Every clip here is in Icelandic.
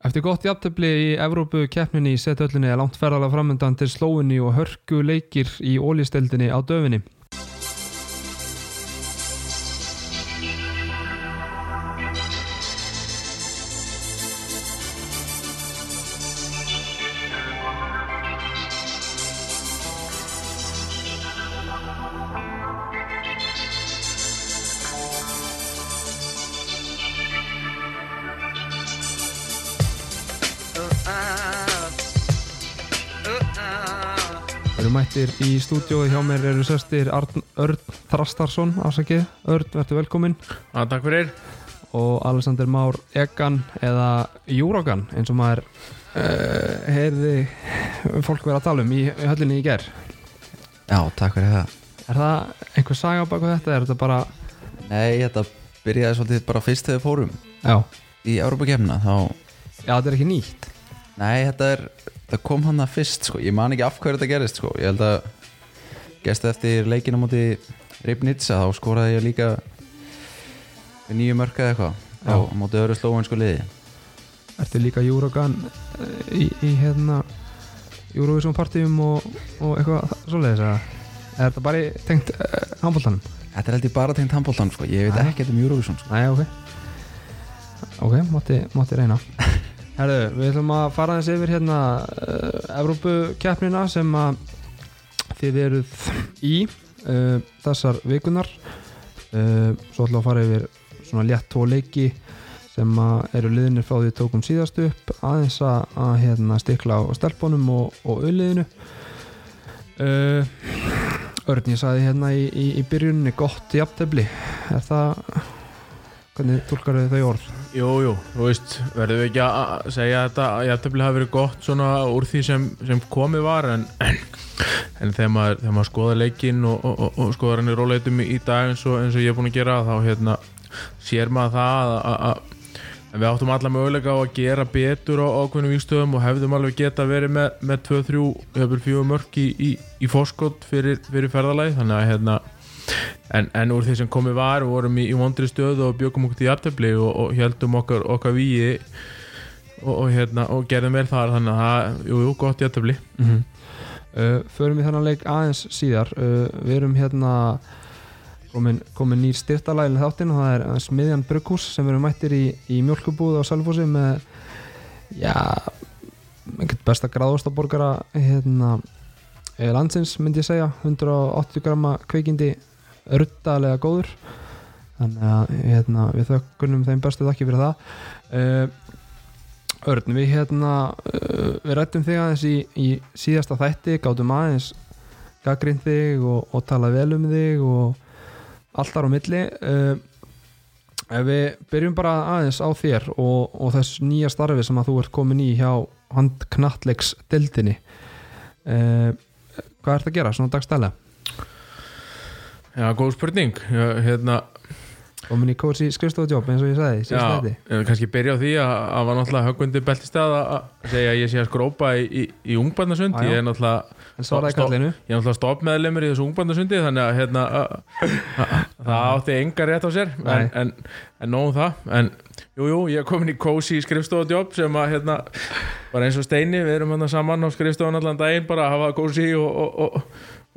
Eftir gott jafntefli í Evrópu keppninni í setöllinni er langt ferðalega framöndan til slóinni og hörku leikir í ólísteldinni á döfinni. Í stúdiói hjá mér eru sestir Arn, Örn Þrastarsson afsakið, Örn, verður velkominn. Já, takk fyrir. Og Alexander Már Egan eða Júrogan eins og maður uh, heyrði fólk vera að tala um í, í höllinni í ger Já, takk fyrir það. Er það einhver saga baka þetta? Er þetta bara, Nei, þetta byrjaði svolítið bara fyrst þegar fórum já, í Európa-kemna þá, já þetta er ekki nýtt nei, þetta er það kom hann að fyrst, sko, ég man ekki af hverju þetta gerist, sko, ég held að gæst eftir leikinu á móti Ribnitsa, þá skoraði ég líka nýju mörka eða eitthvað á móti öðru slóinsku liði. Ertu líka Júrogan í, í hérna Eurovision partíum og, og eitthvað svoleiðis eða? Er þetta bara tengt uh, handbóltanum? Þetta er held ég bara tengt handbóltan, sko, ég veit Já. ekkert um Eurovision, sko. Næja, ok. Ok, mátti, mátti reyna Herðu, við ætlum að fara þess yfir hérna uh, Evrópukeppnina sem að þið eruð í uh, þessar vikunar uh, Svo ætlum að fara yfir svona létt tvo leiki sem að eru liðinir frá því tókum síðast upp aðeins að, að hérna, stikla á stelpunum og, og auðliðinu. Örn, ég sagði hérna í, í, í byrjunni gott jafntefli. Er það hvernig tólkar þau þau orð? Jú, jú, þú veist, verðum við ekki að segja þetta að jafntefli hafi verið gott svona úr því sem, sem komið var en, en, en þegar, maður, þegar maður skoða leikinn og, og, og, og skoða hann í róleitum í dag eins og, eins ég er búin að gera þá hérna, sér maður það að, við áttum alla möguleika á að gera betur á ákveðnum víkstöðum og hefðum alveg geta verið með, með 2-3, hefur fjögur mörk í, í, í fórskott fyrir, fyrir ferðalagi þannig að hérna en, en úr því sem komið var vorum í, í vondri stöðu og bjögum okkur til jafntefli og, og heldum okkar, okkar víi og, og, hérna, og gerðum vel þar þannig að það, jú, jú, gott jafntefli. Mm -hmm. uh, förum við þennan leik aðeins síðar. Uh, við erum hérna komin, komin nýr styrtalægin þáttinn og það er smiðjan Brugghús sem við erum mættir í, í mjölkubúð á Salfossi með já einhvern besta gráðostaborgara hérna eh, landsins myndi ég segja. 180 grama kveikindi ruttalega góður. Þannig að hérna, við þökkunum þeim bestu þakki fyrir það. Uh, Örn, við hérna uh, við rættum þig aðeins í, í síðasta þætti, gátum aðeins gaggrind þig og, og tala vel um þig og allt þar á milli. Uh, ef við byrjum bara aðeins á þér og, og þess nýja starfi sem að þú ert komin í hjá handknallegs deildinni uh, hvað ert að gera svona dagstælega? Já, góð spurning. Hérna, komin í kórs í skrifstofadjóp eins og ég sagði í síðasta já, kannski byrja á því að að var náttúrulega höggundi beltistað að að segja að ég sé að skrópa í, í, í ungbarnasund. Já, já. ég er náttúrulega kallinu. ég er náttúrulega stoppmeðlemur í þessu ungbandasundi þannig að hérna, að- að- að það átti enga rétt á sér. En, en, en nóðum það. En jújú, jú, ég er komin í cozy skrifstofadjobb sem að hérna, bara eins og Steini við erum hérna saman á skrifstofan allan daginn bara að hafa cozy og, og, og,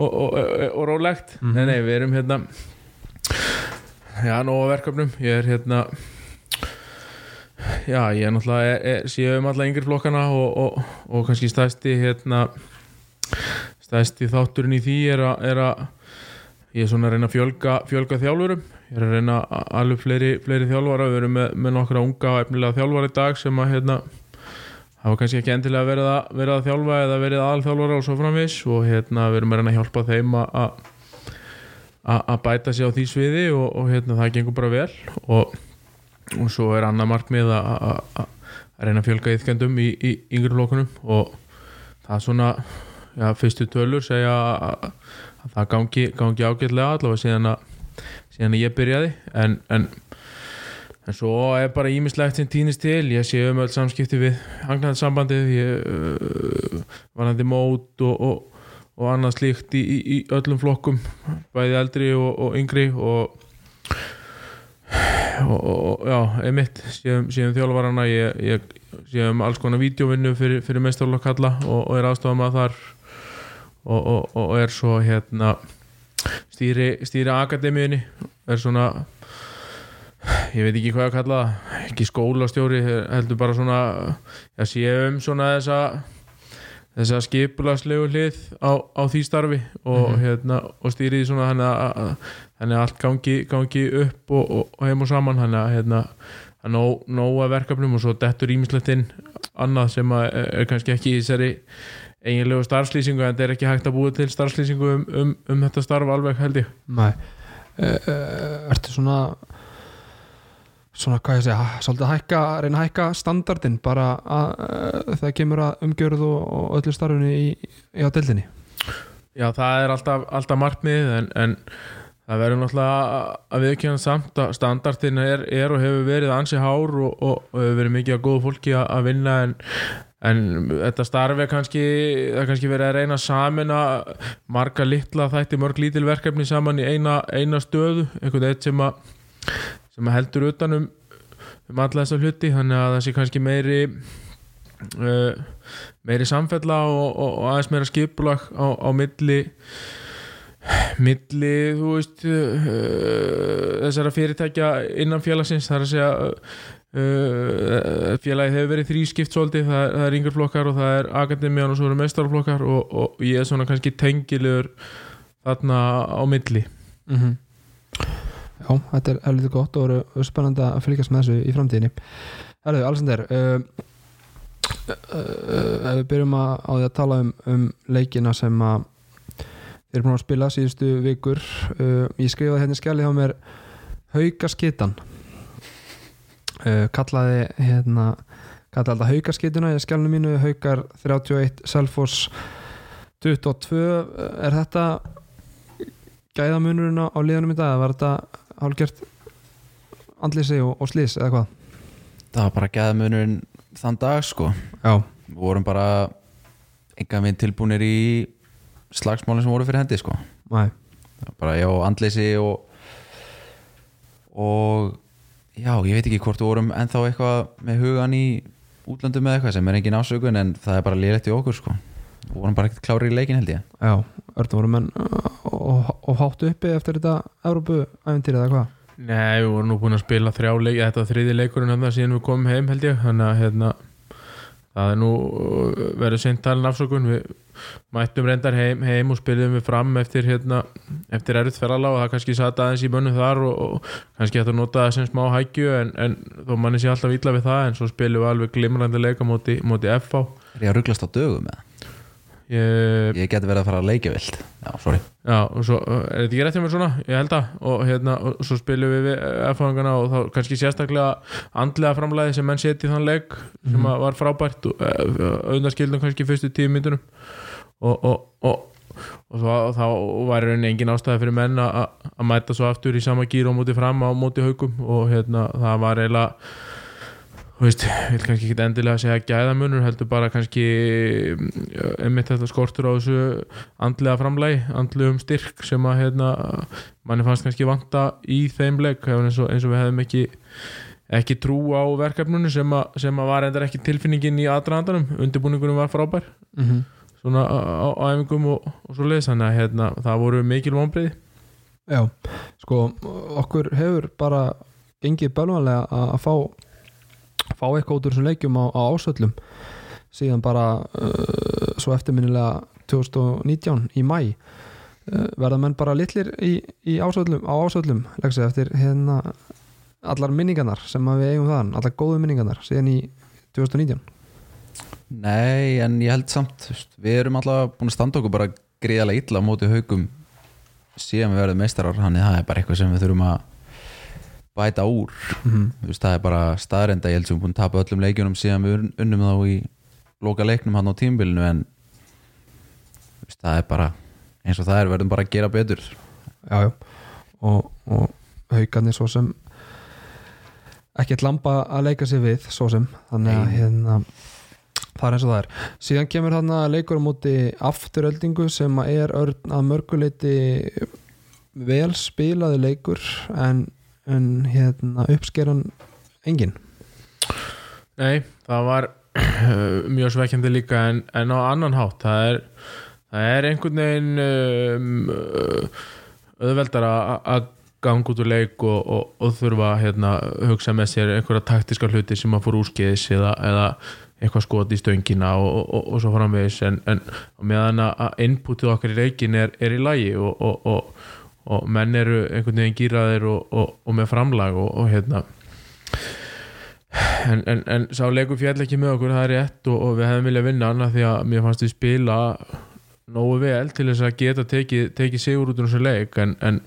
og, og, og, rólegt. Mhm. nei, nei, við erum hérna já, nóga verkefnum. Ég er hérna já, ég er náttúrulega séum alla yngri flokkana og, og, og kannski stæsti hérna stæsti þátturinn í því er er að ég er svona að reyna að fjölga, fjölga þjálfurum. Ég er að reyna að alveg fleiri, fleiri þjálfara. Við erum með, með nokkra unga og efnilega þjálfara í dag sem að hérna hafa kannski ekki endilega verið að, verið að þjálfa eða verið aðalþjálfara og svo framvis og hérna við erum að reyna að hjálpa þeim að- að bæta sig á því sviði og, og hérna það gengur bara vel og, og svo er annað markmið að, reyna að fjölga ytkendum í, í yngri flokkunum og það er svona já, fyrstu tölur segja að það gangi, gangi ágætlega allavega síðan að, síðan að ég byrjaði. En, en, en svo er bara ímislegt sem týnist til. Ég sé um öll samskipti við angnaðarsambandið uh, varandi mót og, og, og annað slíkt í, í, í öllum flokkum bæði eldri og, og yngri og já, einmitt síðan, síðan þjálfarana. Ég, ég séum alls konar vídeovinnu fyrir, fyrir meistarlokk kalla og, er aðstofað maður þar og er svo hérna stýri, stýri akademíunni. Er svona ég veit ekki hvað að kalla ekki skólastjóri, heldur bara svona já, séum svona þessa þessa skipulagslegu hlið á, á því starfi og, Mhm. hérna, og stýrið svona að, að, þannig að allt gangi, gangi upp og, og, og heim og saman. Þannig að hérna, að nóg, nóg að verkefnum og svo dettur ímislegt inn annað sem að er, er kannski ekki í þessari eiginlegu starfslýsingu en þetta er ekki hægt að búa til starfslýsingu um, um, um þetta starf alveg held ég. Nei. Uh, uh, Ertu svona svona hvað ég segja svolítið hækka, reyna að hækka standardin bara að, uh, þegar kemur að umgjörð og, og öllu starfinu í, í á deildinni? Já, það er alltaf, alltaf markmið en, en það verður náttúrulega að viðkjöna samt að standardin er, er og hefur verið ansi hár og, og, og hefur verið mikið að góðu fólki að, að vinna en, en þetta starfi kannski, það kannski verið að reyna samin að marga litla þætti mörg lítil verkefni saman í eina, eina stöðu, einhvern veginn sem að sem heldur utan um, alla þessa hluti þannig að það sé kannski meiri uh, meiri samfella og, og, og aðeins meira skipulag á, á milli milli þú veist uh, þessara fyrirtækja innan félagsins. Það er að segja uh, félagið hefur verið þrískipt svolítið, það, er- er yngreflokkar og það er akademían og svo eru mestarflokkar og, og ég er svona kannski tengilegur þarna á milli. Mm Já, þetta er helviti gott og eru spennandi að fylgjast með þessu í framtíðinni. Herðu, Alexander uh, uh, uh, við byrjum að, á því að tala um, um leikina sem að þeir eru búin að spila síðustu vikur uh, ég skrifaði hérna í skjali hjá mér haukaskitan uh, kallaði hérna kallaði alltaf haukaskituna í skjalinu mínu haukar 31, Selfoss 22 er þetta gæðamunurinn á, á liðanum í dag? Eða var þetta hálfgert andlýsi og, og slís eða hvað? Það var bara gæðamunurinn þann dag sko. Já, við vorum bara enga minn tilbúinir í slagsmálinn sem voru fyrir hendi sko. Næ, Það var bara já, andleysi og og já, ég veit ekki hvort við vorum ennþá eitthvað með hugan í útlöndum með eitthvað sem er engin ásökun en það er bara liðlegt í okkur sko. Við vorum bara ekkert klári í leikin held ég. Já, örnum voru menn og, og háttu uppi eftir þetta Európu-æventýri eða hvað? Nei, við vorum nú búin að spila þrjá leik þetta var þriði leikurinn hann síðan við komum heim held ég. Þannig að hérna það er nú uh, verið seint talin afsökun. Við mættum reyndar heim, heim og spilum við fram eftir hérna, eftir erut ferrala og það kannski satt aðeins í mönnum þar og, og kannski hægt að nota það sem smá hækju en, en þó manni sé alltaf illa við það en svo spilum við alveg glimrandi leika móti, móti FH er ég ég, geti verið að fara að leikja vilt. Já, sorry. Já, og svo, uh, er þetta ekki rétt hjá mér svona? Ég held að, og hérna, og svo spilum við við F-fangana og þá kannski sérstaklega andlega framlæði sem menn seti í þann leik sem að var frábært og auðvitaðskildum kannski fyrstu tíu mínutunum og, og, og, og þá, þá var raunin engin ástæði fyrir menn að mæta svo aftur í sama gýr og móti fram á móti haugum og hérna, það var eiginlega þú veist, ég vil kannski ekki endilega segja gæðamunur, heldur bara kannski mm, einmitt þetta skortur á þessu andlega framlægi, andlegum styrk sem að hérna, manni fannst kannski vanta í þeim leik eins og, eins og við hefðum ekki ekki trú á verkefnunu sem að, sem að var endar ekki tilfinningin í aðdraðandanum undirbúningunum var frábær. Mm -hmm. svona á, æfingum og, og svo leiðis þannig að hérna, það voru mikil vonbreiði já, sko okkur hefur bara gengið bölvanlega að að fá fá eitthvað út úr þessum leikjum á, á ásöllum síðan bara uh, svo eftirminnilega 2019 í mæ uh, verða menn bara litlir í, í ásöllum, á ásöllum leggsi, eftir hérna allar minningarnar sem við eigum þaðan allar góðu minningarnar síðan í 2019 nei, en ég held samt við erum alltaf búin að standa okkur bara gríðarlega illa á móti haugum síðan við verðum meistarar þannig það er bara eitthvað sem við þurfum að bæta úr. Mm Þú veist, það er bara staðrenda ég held sem við búin að tapa öllum leikjunum síðan við un- unnum þá í loka leiknum hann á tímbilinu en veist, það er bara eins og það er, verðum bara að gera betur. Já, já. og, og haugarnir svo sem ekkert lamba að leika sér við svo sem. Þannig að hérna það er eins og það er. Síðan kemur þarna leikur á móti afturöldingu sem að er að mörguleiti vel spilaði leikur en, en hérna uppskeran engin Nei, það var mjög svekkjandi líka en, en á annan hátt. Það er, það er einhvern veginn um, auðveldar að- að ganga út úr leik og, og, og þurfa hérna, hugsa með sér einhverja taktiska hluti sem að fór úrskeiðis eða, eða eitthvað skot í stöngina og, og, svo framvegis. En, en meðan að inputið okkar í leikin er, er í lagi og, og, menn eru einhvern veginn gýraðir og, og, og með framlag og, hérna. En, en, en sá leikur fjall ekki með okkur það er rétt og, við hefðum viljað vinna hann af því að mér fannst við spila nógu vel til þess að geta tekið, tekið sigur út úr þessu leik. En, en,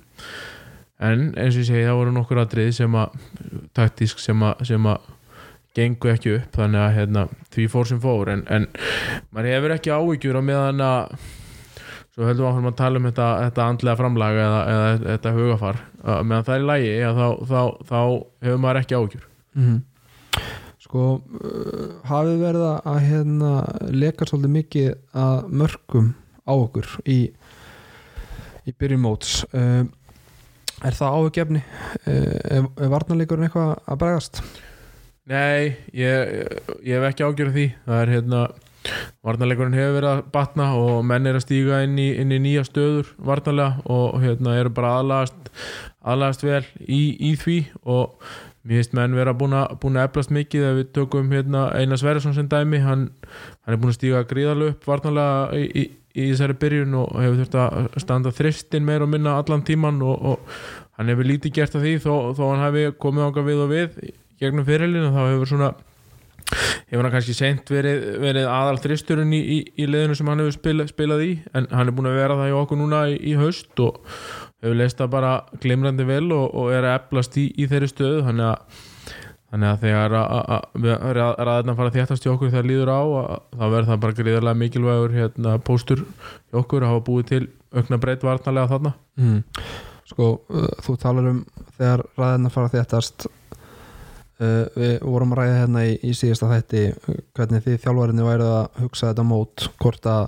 eins og ég segi það voru nokkur atrið sem að taktísk sem að, sem að gengu ekki upp þannig að hérna, því fór sem fór. En, maður hefur ekki áhyggjur á meðan að svo höldum við áfram að tala um þetta, þetta andlega framlag eða, eða þetta hugafar. Meðan það er lægi þá, þá, þá hefur maður ekki áhyggjur. Mhm. Sko uh, hafið verið að hérna leka svolítið mikið að mörgum á okkur í, í byrjun móts. Uh, er það áhugjefni er, er varnarleikurinn eitthvað að bregðast? Nei, ég, ég hef ekki ágjörð því. Það er hérna varnarleikurinn hefur verið að batna og menn er að stíga inn í, inn í nýja stöður varnarlega og hérna eru bara aðlagast aðlagast vel í, í því. Og mér finnst menn vera búin að, eflast mikið ef við tökum hérna Einar Sverjesson sem dæmi. Hann, hann er búin að stíga gríðarlega upp varnarlega í, í, þessari byrjun og hefur þurft að standa þristin meir og minna allan tíman og, og hann hefur lítið gert af því þó, þó hann hefði komið ánga við og við gegnum fyrirlinu þá hefur svona hefur hann kannski seint verið, verið aðal þristurinn í, í, í liðinu sem hann hefur spila, spilað í en hann er búin að vera það í okkur núna í, í haust og hefur leist það bara glimrandi vel og, og er að eflast í, þeirri stöðu þannig að, þannig að þegar ræðina fara að þéttast í okkur þegar líður á þá verður það bara gríðarlega mikilvægur hérna, póstur í okkur að hafa búið til aukna breytt varnarlega þarna Mm. Sko uh, þú talar um þegar ræðina fara að þéttast uh, við vorum að ræða hérna í, í síðasta þætti uh, hvernig þið þjálfarinni værið að hugsa þetta mót hvort að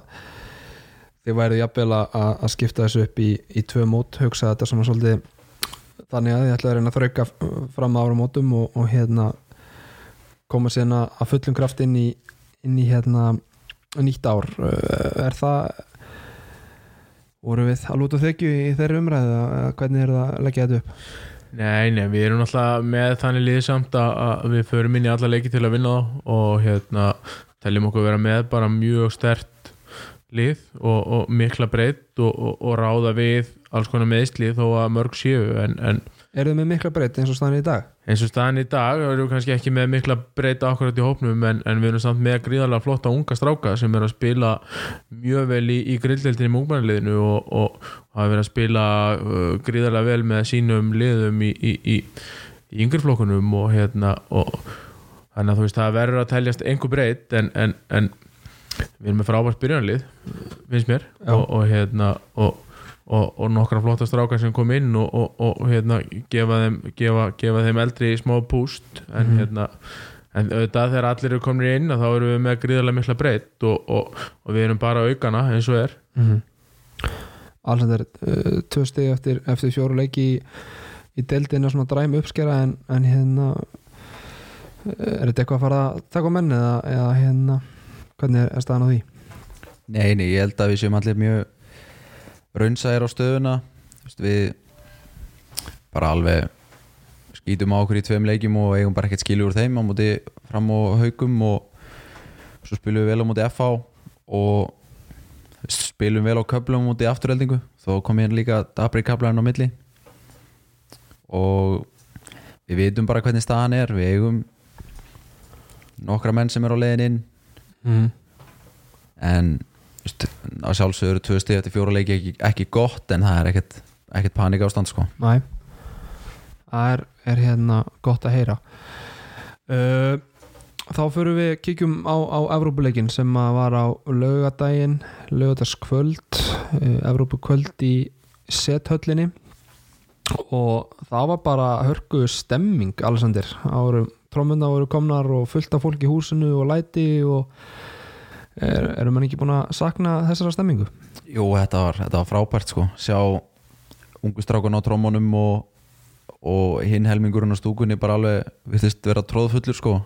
þið værið jafnvel að, að skipta þessu upp í, í tvö mót, hugsa þetta svona svolítið þannig að þið ætlaði að reyna að þrauka fram ára mótum og, og hérna koma sérna að fullum kraft inn í, inn í hérna nýtt ár. Uh, er það voru við að lúta þekju í þeirri umræðu hvernig er það að leggja þetta upp Nei, nei, við erum alltaf með þannig liðið samt að, við förum inn í alla leiki til að vinna þá og hérna teljum okkur vera með bara mjög stert lið og, og mikla breytt og, og, og ráða við alls konar meðslið þó að mörg séu en, en eru þið með mikla breytt eins og staðan í dag eins og staðan í dag erum við kannski ekki með mikla breyta akkurat í hópnum en, en við erum samt með gríðarlega flotta unga stráka sem er að spila mjög vel í, í grilldeildinni múkmannliðinu og, og, og hafa verið að spila uh, gríðarlega vel með sínum liðum í, í, í, í yngreflokkunum og hérna og þannig að þú veist það verður að teljast einhver breytt en, en, en við erum með frábært byrjanlið finnst mér og, og hérna og og, og nokkra flotta strákar sem kom inn og, og, og hérna gefa þeim, gefa, gefa þeim eldri smá púst en Mhm. hérna en auðvitað þegar allir eru komin inn þá erum við með gríðarlega mikla breytt og, og, og við erum bara aukana eins og er mm -hmm. Alexander, uh, tvö stegi eftir, eftir fjóru leiki í, í deildinu svona dræmi uppskera en, en hérna uh, er þetta eitthvað að fara að taka á menn eða, eða hérna hvernig er, er staðan á því? Nei, nei, ég held að við séum allir mjög raunsæðir á stöðuna. Við bara alveg skýtum á okkur í tveim leikjum og eigum bara ekkert skilur úr þeim á móti fram og haugum og svo spilum við vel á móti FH og spilum vel á köflum á móti afturheldingu þó kom ég líka dabri kablarinn á milli. Og við vitum bara hvernig staðan er. Við eigum nokkra menn sem er á leiðin inn. Mm. en á sjálfsögur tvö stig eftir fjóra leiki ekki, ekki gott en það er ekkert, ekkert panik ástand sko. Næ Það er, er hérna gott að heyra. Uh, Þá fyrir við kíkjum á, á Evrópuleikin sem var á laugadaginn laugadagskvöld uh, Evrópukvöld í sethöllinni. Og það var bara hörku stemming árum trómmunna voru komnar og fullt af fólk í húsinu og læti og er, erum mann ekki búin að sakna þessara stemmingu? Jú, þetta var, þetta var frábært sko. sjá ungu strákun á trómunum og, og hinn helmingurinn á stúkunni bara alveg virðist vera tróðfullur sko.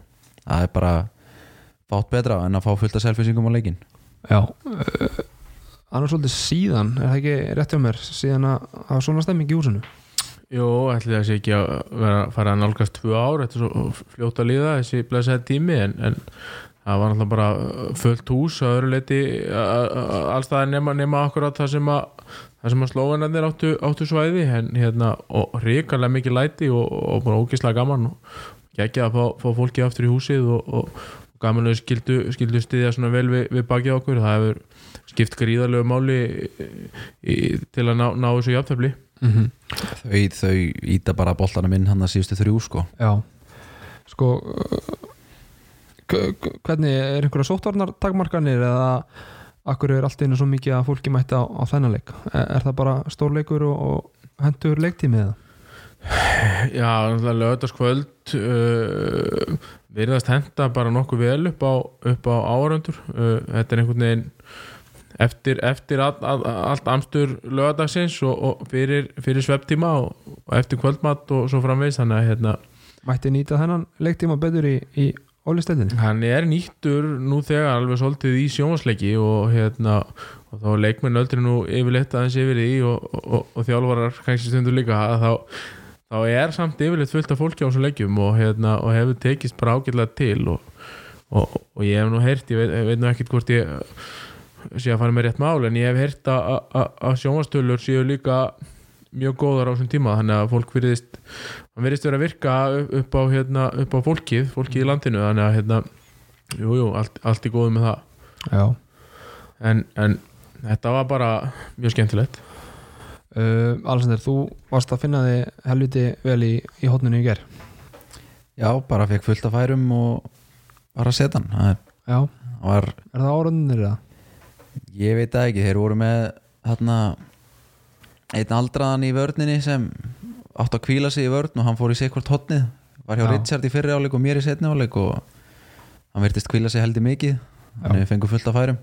það er bara fátt betra en að fá fullt af selfinsingum á leikin Já uh, Annars svolítið síðan, er það ekki rétt hjá mér síðan að hafa svona stemming í húsinu Jú, ætli sé ekki að vera að fara að nálgast tvö ár, þetta er svo fljótt að líða þessi blessaði tími en, en það var náttúrulega bara fullt hús að öðru leiti allstaðar nema, nema akkurat það sem að það sem að slóðanarnir áttu, áttu svæði en hérna, og ríkarlega mikið læti og, og bara ógislega gaman og ekki að fá, fá fólki aftur í húsið og, og, og gamanlega skildu, skildu stiðja svona vel við, við bakið okkur. Það hefur skipt gríðarlegu máli í, í, til að ná, ná þessu jafntefli. Mm -hmm. þau, þau íta bara boltanum inn hann að síðustu þrjú sko. Já. Sko uh, hvernig er einhverja sóttvarnar takmarkanir eða akkur er allt einu svo mikið að fólki mætti á, á þennan leik? Er, er það bara stórleikur og, og hendur leiktími eða? Já, lögðarskvöld uh, virðast henda bara nokkuð vel upp á, á áhöröndur uh, þetta er einhvern veginn eftir, eftir all, all, allt amstur lögadagsins og, og fyrir, fyrir svepptíma og, og eftir kvöldmatt og svo framvegis. Þannig að hérna, Mætti nýta þennan leiktíma betur í, í ólisteldinni? hann er nýttur nú þegar alveg svolítið í sjónvarsleiki og hérna og þá leikmenn öldri nú yfirleitt aðeins yfir í og, og, og þjálfarar kannski stundur líka að þá, þá er samt yfirleitt fullt af fólki á þessum leikjum og, hérna, og hefur tekist bara ágætlega til og, ég hef nú heyrt ég veit, ég veit nú ekkert hvort ég sé að fara með rétt mál en ég hef heyrt að, sjónvastölur séu líka mjög góðar á þessum tíma þannig að fólk virðist hann virðist vera að virka upp á, hérna, upp á fólkið, fólkið í landinu þannig að hérna, jú, jú, allt, allt í góðu með það. Já. En, en þetta var bara mjög skemmtilegt. Uh, Alexander, þú varst að finna þig helviti vel í, í hotninu í ger Já, bara fekk fullt af færum og var að setja hann. Það er- Já, það var, er það árundir eða? ég veit það ekki, þeir voru með þarna einn aldraðan í vörninni sem átt að kvíla sig í vörn og hann fór í sikkvort hotnið var hjá Já. Richard í fyrri áleik og mér í setni áleik og hann virtist kvíla sig heldur mikið. Þannig við fengum fullt af færum.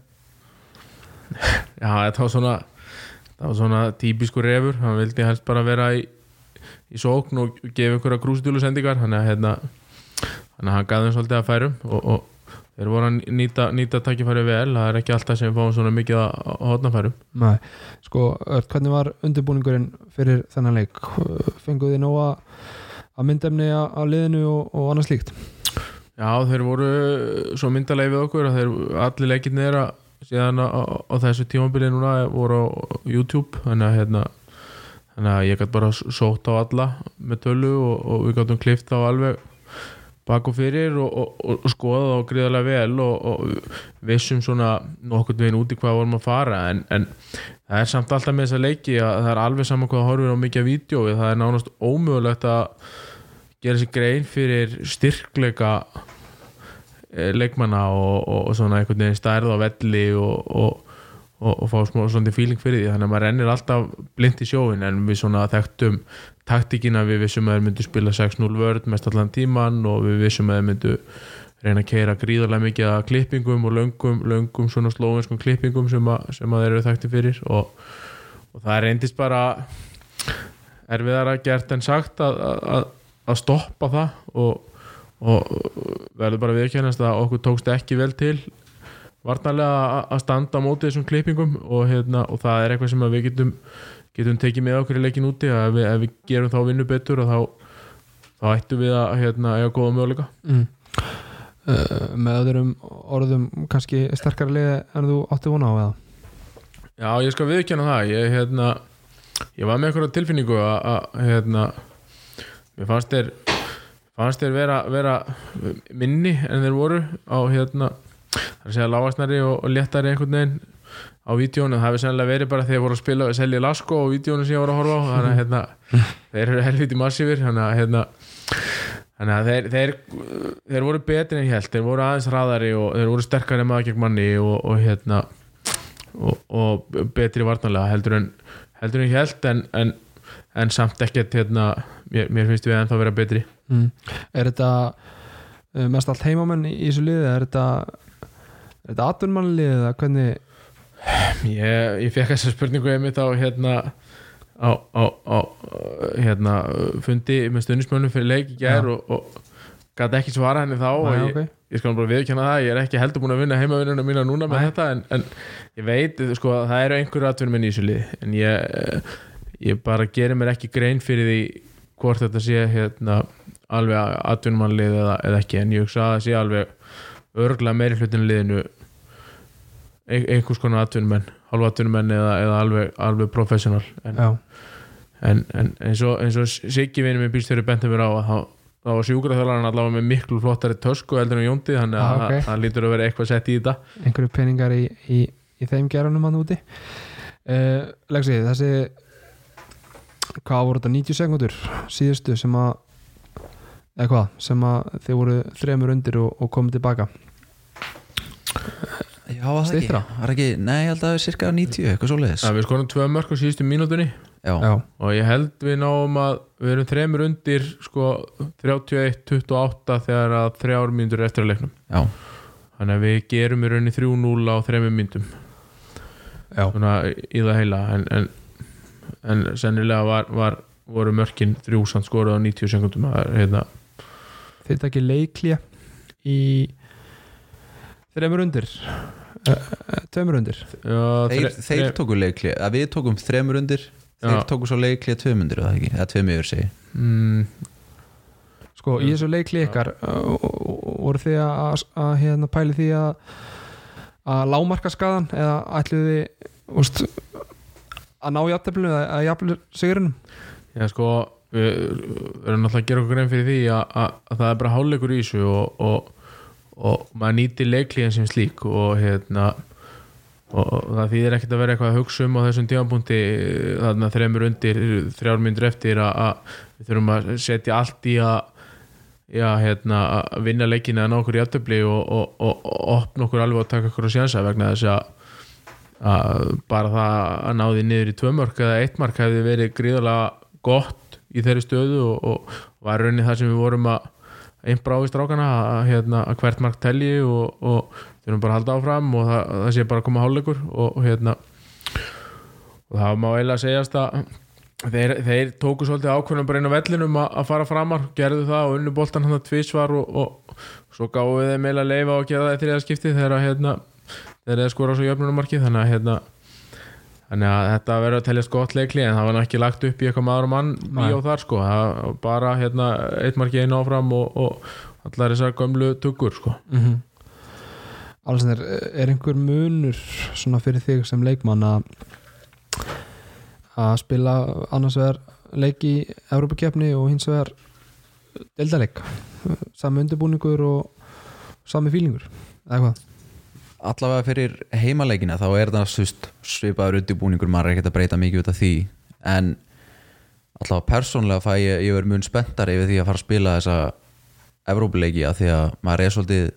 Já, þetta var svona það var svona típisku refur. Hann vildi helst bara vera í, í sókn og gefa einhverja grúsitúlu sendingar. Þannig að hérna að hann gaf þeim svolítið að færum og, og þeir voru að nýta, nýta takkifæri vel það er ekki alltaf sem fáum svona mikið að, að hotnafærum Nei, sko, Örd, hvernig var undirbúningurinn fyrir þennan leik? Fenguð þið nóga að myndefni á, á liðinu og, og annað slíkt? Já, þeir voru svo myndalegi við okkur að þeir allir leikirni er að síðan á, á, þessu tímabilið núna voru á YouTube þannig að hérna þannig að ég gæti bara sótt á alla með tölu og, og við gætum klift á alveg bak og fyrir og, og, og, og skoða þá gríðarlega vel og, vissum svona nokkurn veginn út í hvað vorum að fara en, en það er samt alltaf með þessa leiki að það er alveg saman hvað horfir á mikið vídjói það er nánast ómögulegt að gera sér grein fyrir styrkleika eh, leikmanna og, svona einhvern veginn stærð á velli og, og, fá svona feeling fyrir því þannig að maður rennir alltaf blind í sjóin en við svona þekktum taktíkina við vissum að þeir myndu spila 6-0 vörð mest allan tíman og við vissum að þeir myndu reyna að keira gríðarlega mikið að klippingum og löngum, löngum svona slóvinskum klippingum sem, að, sem að þeir eru þekkti fyrir og, og það reyndist bara erfiðara gert en sagt að, að, að stoppa það og, og verður bara viðkennast að okkur tókst ekki vel til varnarlega að- að standa á móti þessum klippingum og, hérna, og það er eitthvað sem að við getum, getum tekið með okkur í leikin úti að ef við, ef við gerum þá vinnu betur þá, þá ættum við að hérna, eiga góða möguleika Mm. Uh, með öðrum orðum kannski sterkara liði en þú átti vona á eða? Já, ég skal viðkjanna það ég, hérna, ég var með eitthvað tilfinningu að, að hérna, mér fannst þér fannst þér vera, vera minni en þeir voru á hérna, það er að segja lágastnari og, og léttari einhvern veginn á vídjónu, það hefur sennilega verið bara þegar þeir voru að spila og selja Lasko á vídjónu sem ég voru að horfa á þannig að hérna, þeir eru helviti massífir þannig að hérna Þannig að þeir, þeir, þeir voru betri en ég held, þeir voru aðeins hraðari og þeir voru sterkari maður gegn manni og, og hérna og, og betri varnarlega heldur en heldur en ég held en, en, en samt ekkert hérna, mér, mér finnst við ennþá vera betri Mm. Er þetta uh, mest allt heimamenn í, þessu liði? Er þetta, er þetta atvinnmannlið eða hvernig ég, ég fekk þessa spurningu einmitt á hérna á, á, á hérna fundi með stundismönnum fyrir leik í Já. og, og gæti ekki svara henni þá og Nei, ég, ok. ég skal bara viðkjanna það, ég er ekki heldur búin að vinna heimavinnuna mína núna með Nei. þetta en, en ég veit, sko, að það eru einhverju atvinnum minn í þessu liði en ég, ég bara gerir mér ekki grein fyrir því hvort þetta sé hérna alveg atvinnumannlið eða, eða ekki en ég hugsa að það sé alveg örglega meiri hlutinu liðinu ein, einhvers konar atvinnumenn halva atvinnumenn eða, eða alveg, alveg professional. En, en, en eins og, og Siggi minn býst þeirri bentum mér á að þá, var sjúkraþjálfarinn allavega með miklu flottari tösku heldur en Jóndi þannig að Ah, ok. það, lítur að vera eitthvað sett í þetta. Einhverju peningar í, í, í þeim gerunum hann úti. Uh, Lexi, þessi hvað voru þetta 90 sekundur síðustu sem að eða hvað, sem að þið voru þremur undir og, og komið tilbaka Já, var það ekki, Styttra? var ekki Nei, ég held að það er cirka 90, eitthvað svoleiðis. Að við skorum tvö mörg á síðustu mínútunni. Já, já, og ég held við náum að við erum þremur undir sko 31-28 þegar að þrjár mínútur er eftir að leiknum. Já, þannig að við gerum í rauninni 3-0 á þremur mínútum. Já, svona í það heila en, en, en sennilega var, var, voru mörkin þrjú samt skoruð á 90 sekundum það er hérna. Þeir takki leiklía í þremur undir. uh, tveimur undir já, þeir, þeir tóku leikli að við tókum þremur undir þeir Já. tóku svo leikli að tveim undir, eða ekki eða tveim yfir segi sko, ég. Já. í þessu leikli ykkar voru þið að, að, að hérna, pæli því að að lámarka skadan eða ætluðu þið úst, að ná jafntöflinu eða að jafnlu sigurinn Já sko við við erum náttúrulega að gera okkur grein fyrir því að, að, að það er bara hálfleikur í þessu og, og, og maður nýtir leiklíðan sem slík og hérna og það þýðir ekkert að vera eitthvað að hugsa um á þessum tímapunkti þarna þremur undir þrjár myndur eftir að, að við þurfum að setja allt í að já, hérna, að vinna leikina að ná okkur í aftöfli og, og, og, og opna okkur alveg og taka okkur á sjansa vegna þess að, að bara það að ná því niður í tvö mörk eða eitt mark hefði verið gríðarlega gott í þeirri stöðu og var raunin það sem við vorum að einbra á í strákana að, hérna, að hvert mark telji og, og þurfum bara að halda áfram og það, það sé bara að koma hálfleikur og, og hérna og það má eiginlega segjast að þeir, þeir tóku svolítið ákveðnum bara inn á vellinum að, að fara framar, gerðu það og unnu boltan hann að tvísvar og, og svo gáðu þeim eiginlega leifa og gera það í þriða skipti þegar að hérna, þeir eru skora svo jöfnunumarki þannig að hérna Þannig að þetta verður að teljast gott leikli en það var ekki lagt upp í eitthvað maður og mann í og þar sko, bara hérna, eitt marki einu áfram og, og allar þessar gömlu tuggur sko. mm -hmm. Alls er, er einhver munur svona fyrir þig sem leikmann að að spila annars vegar leik í Evrópakefni og hins vegar deildaleik sami undirbúningur og sami fílingur eða hvað? Allavega fyrir heimaleikina þá er það svist, svipaður undirbúningur maður er ekkert að breyta mikið út af því. En allavega persónlega fæ ég, ég verið mun spenntar yfir því að fara að spila þessa Evrópuleiki að því að maður er svolítið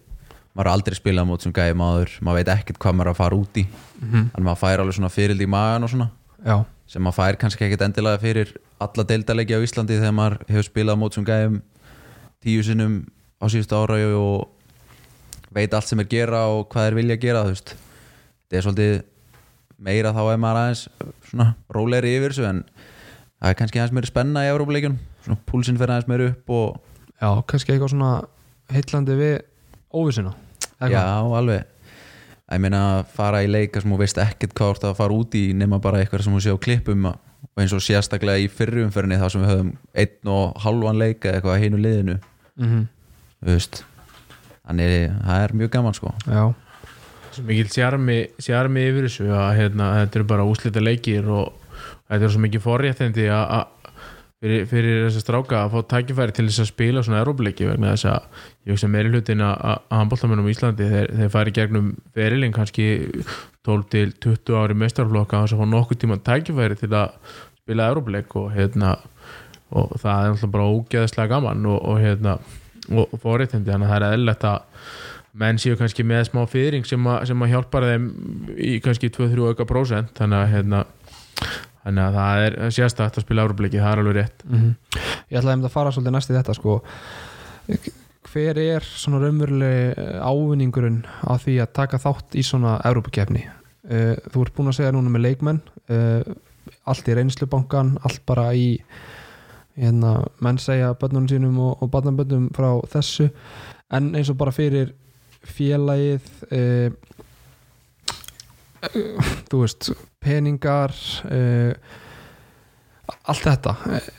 maður er aldrei spilað mót sem gæði maður maður veit ekkert hvað maður er að fara út í. Mm -hmm. en maður fær alveg svona fyrild í magan og svona Já, sem maður fær kannski ekkert endilega fyrir alla deildaleiki á Íslandi þegar maður hefur spilað mót sem gæðum tíu sinnum á síðustu ára og veit allt sem er gera og hvað er vilja að gera þú veist. þetta er svolítið meira þá er maður aðeins svona rólegri yfir þessu en það er kannski aðeins meiri spenna í Európa-leikjunum svona púlsinn fer aðeins meiri upp og já, kannski eitthvað svona heitlandi við óvissina eða já, alveg. Ég meina að fara í leika sem þú veist ekkert hvað ert að fara út í nema bara eitthvað sem þú sé á klippum og eins og sérstaklega í fyrri umferðinni þá sem við höfum einn og halvan leika eitthvað að hinu liðinu. Mhm. þú veist þannig það er mjög gaman sko. Já, Svo mikil sjarmi, yfir þessu að hérna, þetta eru bara úslita leikir og þetta er svo mikið forréttindi að að- fyrir, fyrir þess að stráka að fá tækifæri til þess að spila svona erópleiki vegna þess að ég hugsa meiri hlutin að, að handbóltamennum í Íslandi þeir, þeir fari gegnum ferilinn kannski 12 til 20 ári mestarflokka og þess að fá nokkuð tíma tækifæri til að spila erópleik og hérna og það er alltaf bara ógeðslega gaman og, og hérna og, forréttindi. Þannig að það er eðlilegt að menn séu kannski með smá fyrring sem, sem að hjálpar þeim í kannski 2-3 auka prósent. Þannig að hérna þannig að það er sérstætt að spila Európleiki, það er alveg rétt. Mm Ég ætlaði um að fara svolítið næst í þetta sko. Hver er svona raunveruleg ávinningurinn á því að taka þátt í svona Evrópakefni uh, þú ert búin að segja núna með leikmenn uh, allt í reynslubankan allt bara í hérna, menn segja börnunum sínum og, og barnabönnum frá þessu. En eins og bara fyrir félagið uh, þú veist peningar uh, allt þetta. Eh,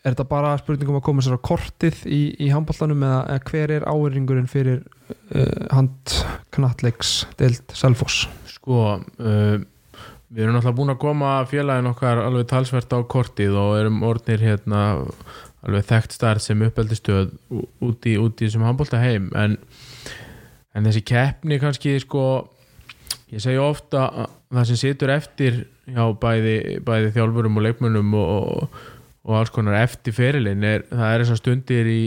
er þetta bara spurningum að koma sér á kortið í, í handbóltanum eða, hver er áringurinn fyrir uh, handknatleiks deild Selfoss? Sko, uh, við erum náttúrulega búin að koma félagin okkar alveg talsvert á kortið og erum orðnir hérna alveg þekkt starf sem uppeldistöð ú- út í, þessum handbólta heim. En, en þessi keppni kannski sko ég segi ofta að það sem situr eftir hjá bæði, bæði þjálfurum og leikmönnum og, og, alls konar eftir ferilinn er, það er þessar stundir í,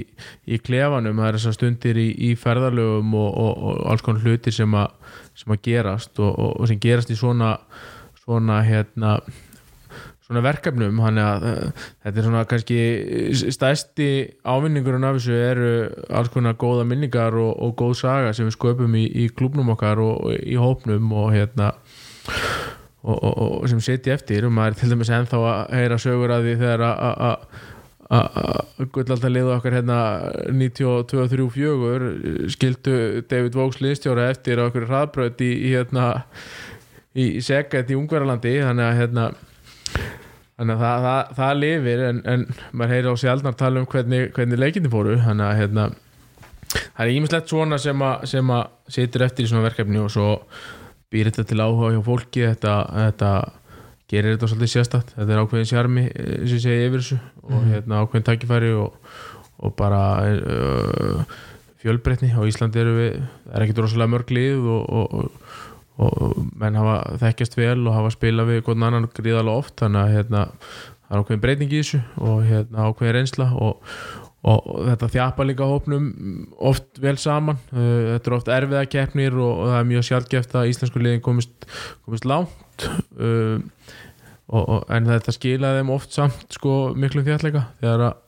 í klefanum, það er þessar stundir í, í ferðarlögum og, og, og alls konar hlutir sem að, sem að gerast og sem gerast í svona svona hérna svona verkefnum að uh, þetta er svona kannski stærsti ávinningurinn af þessu eru alls konar góða minningar og, og góð saga sem við sköpum í, í klubnum okkar og, og í hópnum og hérna og, sem setja eftir. Og maður er til dæmis ennþá að heyra sögur að því þegar að- að að- liðu okkar hérna 92-34 skildu David Vóks liðstjóra eftir okkur hraðbröð í hérna í, í Segget í Ungverjalandi þannig að hérna þannig að það, það, það lifir en, en maður heyri á sjálfnar tala um hvernig, hvernig leikindi fóru þannig að hérna það er ímislegt svona sem að, sem að situr eftir í svona verkefni og svo býr þetta til áhuga hjá fólki þetta, þetta gerir þetta svolítið sérstætt þetta er ákveðin sjarmi eh, sem segi yfir þessu og hérna ákveðin tækifæri og, og bara uh, fjölbreytni. Á Íslandi eru við það er ekkit rosalega mörg lið og, og, og, menn hafa þekkjast vel og hafa spilað við hvern annan gríðalega oft þannig að hérna, það er ákveðin breyting í þessu og hérna, ákveðin reynsla og, og, og þetta þjapa líka hópnum oft vel saman. Uh, þetta er oft erfiða keppnir og, og það er mjög sjálfgeft að íslensku liðin komist, komist langt uh, en þetta skilaði þeim oft samt sko miklu þjætleika þegar að,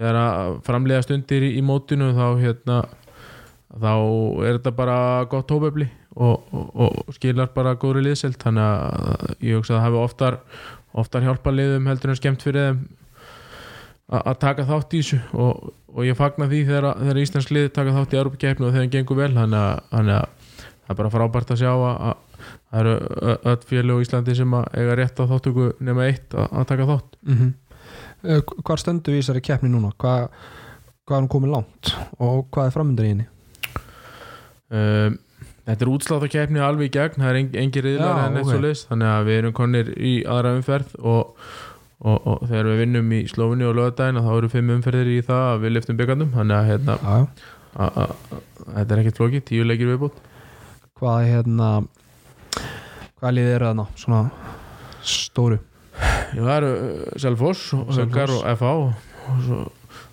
þegar að framlega stundir í, í mótinu þá hérna þá er þetta bara gott hópefli og, og, og skilar bara góðri liðselt þannig að ég hugsa að það hafi oftar oftar hjálpa liðum heldur en skemmt fyrir þeim að taka þátt í þessu og, og ég fagna því þegar, þegar Íslands lið taka þátt í Europakefni og þegar það gengur vel þannig að, það er bara frábært að sjá að, að það eru öll félög í Íslandi sem að eiga rétt á þáttöku nema eitt að, að taka þátt mm -hmm. Hvað stöndu í þessari keppni núna? Hvað, hvað er hún komið langt og hvað er framöndan í henni? um, Þetta er útsláttakeppni alveg í gegn, það er en, engin riðlar en ok. svo list, þannig að við erum konir í aðra umferð og, og, og þegar við vinnum í Slófinni og lögadaginn þá eru fimm umferðir í það að við liftum byggandum þannig að hérna, a, a, a, þetta er ekkert flóki, tíu leikir viðbútt Hvað er hérna hvað liðið eru þarna? Svona stóru Já, það eru uh, Selfoss og. Haukar og FH og svo,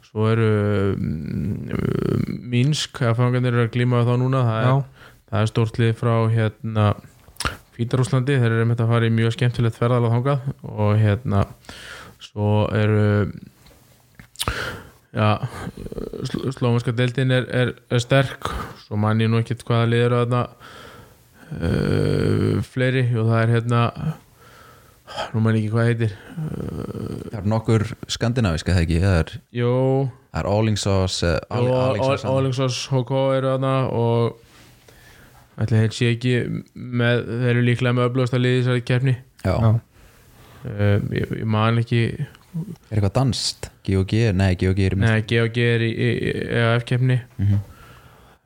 svo eru um, Mínsk að fangarnir eru að glíma þá núna það er, það er stórt lið frá hérna Fítarúslandi, þeir eru með að fara í mjög skemmtilegt ferðalega þangað. Og hérna svo eru já sl slómanska deildin er, er, er sterk. Svo man ég nú ekkert hvaða lið eru þarna uh, fleiri. Og það er hérna nú man ég ekki hvað heitir. Það er nokkur skandinaviska það ekki? Það er, Jó, það er Allingsós Ólingsós HK eru þarna. Og ætli þeir sé ekki með, þeir eru líklega með öflugasta liði í þessari keppni. Já, um, ég, ég man ekki er eitthvað danst GOG, nei GOG er í Nei, GOG er í, EAF keppni. Mhm.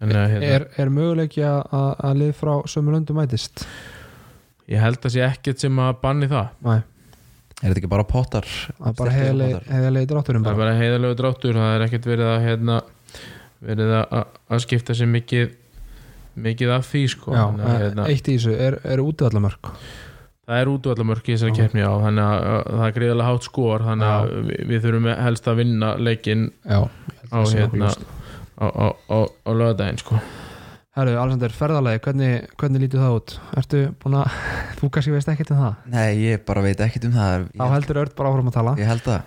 Þannig að hérna, Er, er möguleiki að, lið frá sömu löndum mætist? ég held að sé ekkert sem að banni það. Nei, Er þetta ekki bara pottar? það er bara heiðalegi drátturum það er bara. bara heiðalegu dráttur. Það er ekkert verið að hérna, verið að, að- að skipta sér mikið mikið af því sko. Já, Þannig að, eh, hérna, eitt í þessu, er, er útivallamörk það er útvallamörk í þessari keppni á þannig að, að það er greiðlega hátt skor þannig að við, við þurfum helst að vinna leikinn Já, á hérna á, á, á, á lögadaginn sko. Herru, Alexander, ferðalegi, hvernig, hvernig lítið það út? Ertu búin að, þú kannski veist ekkert um það? Nei, ég bara veit ekkert um það. Þá Ég, heldur Örd bara áfram að tala. Ég held það.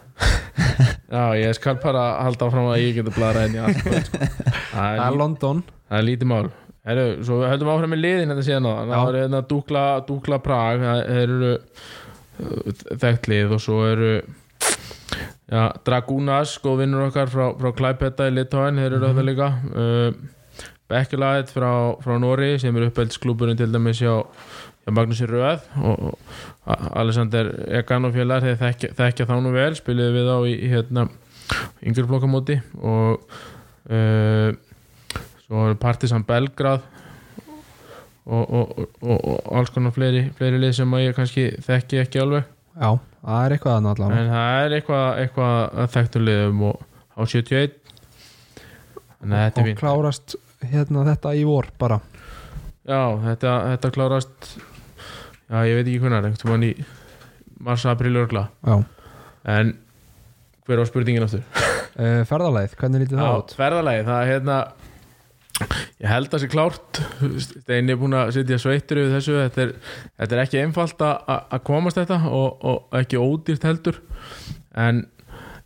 Já, ég skal bara halda áfram að ég geta bladra henni allt kvöld, sko. það, er London. Það er lítið mál Heru, Svo við höldum áfram með liðin þetta síðan á. Það er hérna Dúkla, Dúkla Prag Það eru uh, þekkt lið og svo eru já, Dragunas, góð vinnur okkar frá, frá Klæpetta í Litóin, þeir eru Mhm. þetta líka uh, Bekkelaðið frá, frá Nóri sem er uppeldskluburinn til dæmis hjá, hjá Magnúsi Röð og og Alexander Egan og félagar þeir þekkja, þekkja þá nú vel spiliði við á í, í hérna yngjurflokkamóti og uh, svo er Partisan Belgrad og, og, og, og alls konar fleiri, fleiri lið sem ég kannski þekki ekki alveg. Já, það er eitthvað að náttúrulega en það er eitthvað, eitthvað að þekktu liðum og á 71 þannig að þetta er og klárast hérna þetta í vor bara. Já, þetta, þetta klárast já, ég veit ekki hvernig einhvern tímann í mars, april örgla Já, en hver var spurningin aftur? uh, ferðalæð, hvernig lítið það út? ferðalagi, það er hérna ég held að það sé klárt. Steini er búin að sitja sveittur yfir þessu. Þetta er, þetta er ekki einfalt að að komast þetta og, og ekki ódýrt heldur. En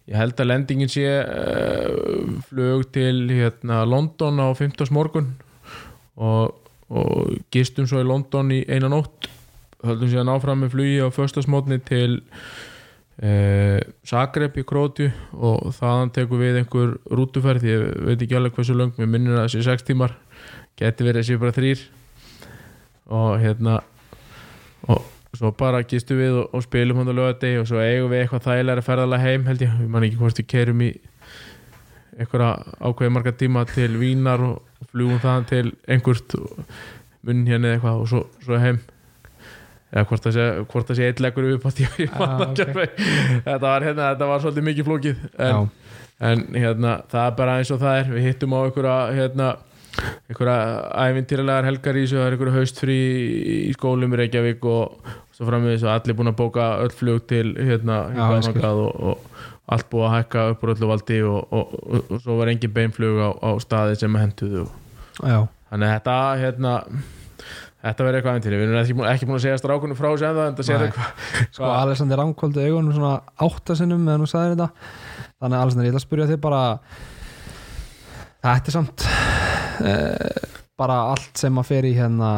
ég held að lendingin sé uh, flug til hérna, London á 15. morgun og, og gistum svo í London í eina nótt. Höldum síðan áfram með flugi á föstasmótni til eh, Zagreb í Krótju og þaðan tekur við einhver rútuferð ég veit ekki alveg hversu löng mér minnir að það sé 6 tímar geti verið að sé bara þrýr og hérna og svo bara gistu við og, og spilum hann á lögadegi og svo eigum við eitthvað þægilega ferðalega heim held ég, ég man ekki hvort við kerum í einhverja ákveði marga tíma til Vínar og, fljúum þaðan til einhvert munn hérna eitthvað og svo, svo heim eða hvort það sé, hvort það sé eitt leggur upp á tíu ég man Ah, ekki ok. alveg. þetta var hérna, þetta var svolítið mikið flókið en, en hérna, það er bara eins og það er. Við hittum á einhverja hérna, einhverja ævintýralegar helgar í þessu. Það er einhverja haustfrí í skólum í Reykjavík og svo framvegis og allir búin að bóka öll flug til hérna, hingað og ég og, allt búið að hækka upp úr öllu valdi og, og, og, svo var engin beinflug á, á staði sem henduðu þannig að þetta hérna þetta verður eitthvað aðeins við erum ekki, búin- ekki búin að segja strákunum frá þessu en það en það sér Nei. eitthvað sko Alexander Ramkvöldu augunum svona áttasinnum meðan hún sagði þetta. Þannig að Alexander, ég ætla að spyrja þig bara þetta er samt uh, bara allt sem að fer í hérna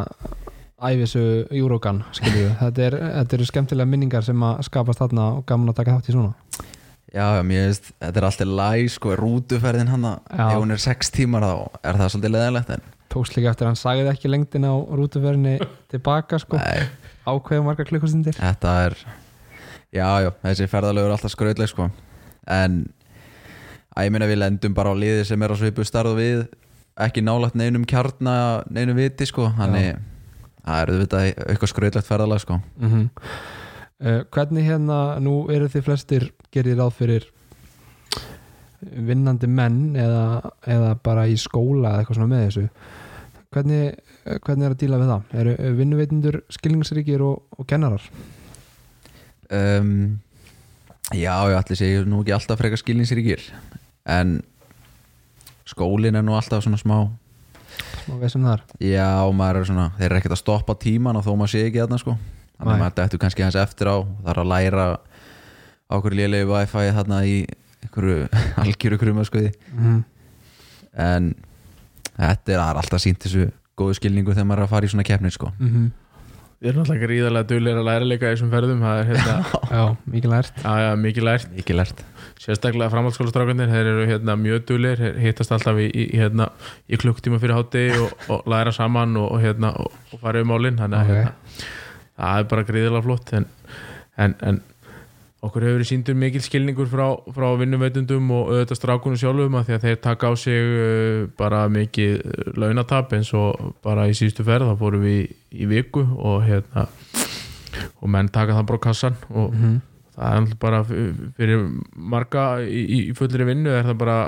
æfisu við þetta, er, þetta eru skemmtilega minningar sem að skapast þarna og gaman að taka þátt í svona. Já, mér veist, þetta er alltaf læg sko, rútuferðin hann Já. ef hún er 6 tímar þá er það svolítið leðilegt en tókst líka eftir að hann sagði ekki lengdin á rútuferðinni tilbaka sko, nei, ákveðum margar klukkustundir. Þetta er já, já, þessi ferðalögur er alltaf skrautleg sko. En að ég meina við lendum bara á liði sem er á svipu starð og við ekki nálægt neinum kjarna neinum viti sko. Þannig það er auðvitað eitthvað skrautlegt ferðalag sko. Mm uh, hvernig hérna nú eru þið flestir gerir ráð fyrir vinnandi menn eða, eða bara í skóla eða eitthvað svona með þessu. Hvernig, hvernig er að díla við það? Eru vinnuveitindur skilningsríkir og, og kennarar? Um, Já, já, allir segir nú ekki alltaf frekar skilningsríkir en skólin er nú alltaf svona smá smá veisum þar? Já, maður er svona, þeir eru ekkert að stoppa tíman og þó maður sé ekki þarna sko. Þannig að maður dættu kannski hans eftir á er að læra á okkur lélegi wifi þarna í einhverju algjöru kruma skoði mm. en þetta er, alltaf sínt þessu góðu skilningu þegar maður er að fara í svona keppnir sko Mm -hmm. Ég er náttúrulega gríðarlega duglir að læra líka í þessum ferðum það er hérna, já, mikið lært já, já, mikið lært Ekki lært sérstaklega framhaldsskólastrákanir þeir eru hérna, mjög þeir hittast alltaf í, í, hérna, í klukktíma fyrir hátti og, og læra saman og, hérna, og, og fara um málin þannig að Ok. hérna, það er bara gríðarlega flott en, en, en okkur hefur síndur mikil skilningur frá, frá vinnuveitundum og auðvitað strákunum sjálfum að því að þeir taka á sig uh, bara mikið launatap eins og bara í síðustu ferð þá fórum við í, í viku og hérna og menn taka það bara á kassan og mm -hmm. það er náttúrulega bara fyrir marga í, í fullri vinnu er það bara,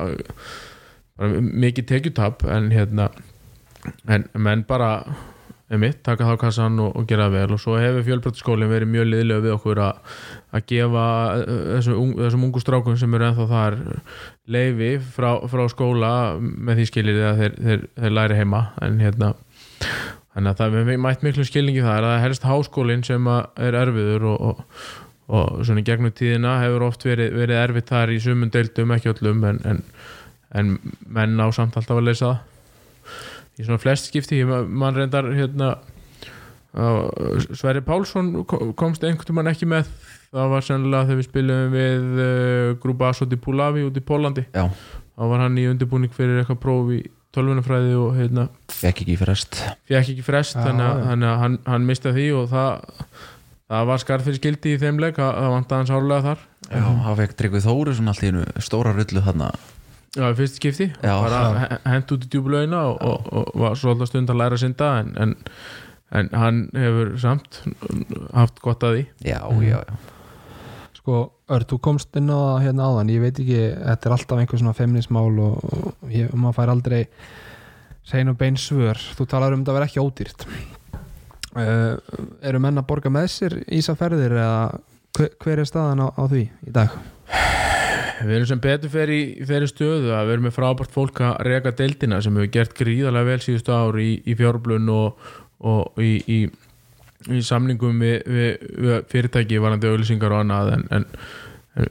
bara mikið tekjutap en hérna en menn bara mitt, taka það á kassan og, og gera vel og svo hefur fjölbröttaskólinn verið mjög liðlega við okkur að, að gefa eh, þessum, þessum ungu strákum sem eru ennþá þar leifi frá, frá skóla með því skilir að þeir, þeir, þeir læri heima. En hérna þannig að það er mætt miklu skilningi það er að helst háskólinn sem er erfiður og, og, og svona gegnum tíðina hefur oft verið, verið erfitt þar í sumun deildum ekki öllum en, en, en menn á samt alltaf að leysa í svona flest skipti mann reyndar hérna Sverri Pálsson ko- komst einhvern veginn ekki með það var sennilega þegar við spilum við uh, grúpa Asot í Pulavi út í Pólandi Já, þá var hann í undirbúning fyrir eitthvað próf í, tölvunafræði og hérna, fekk ekki frest. fekk ekki frest Já, þannig að, þannig að hann, hann misti því og það, það var skarð fyrir skildi í þeim leik, það, það vantaði hans árlega þar. Já, hann fekk Tryggvi Þóri svona allt í einu stóra rullu þarna. Já, í fyrst skipti. Já. bara he- hent út í djúbulauina og, og, og var svolítið stund að læra að synda en, en, en hann hefur samt haft gott að því. Já, já, já Sko, Örn, þú komst inn á það hérna áðan. Ég veit ekki, þetta er alltaf einhver svona femnismál og, og ég, maður fær aldrei sein og bein svör. Þú talar um að vera ekki ódýrt. Uh, eru menn að borga með sér í þessar ferðir eða hver, hver er staðan á, á því í dag? Við erum sem betur fer í þeirri stöðu að við erum með frábært fólk að reka deildina sem hefur gert gríðarlega vel síðustu ár í, í fjárblun og, og í, í, í samningum við, við, við fyrirtæki varandi auðlýsingar og annað en, en,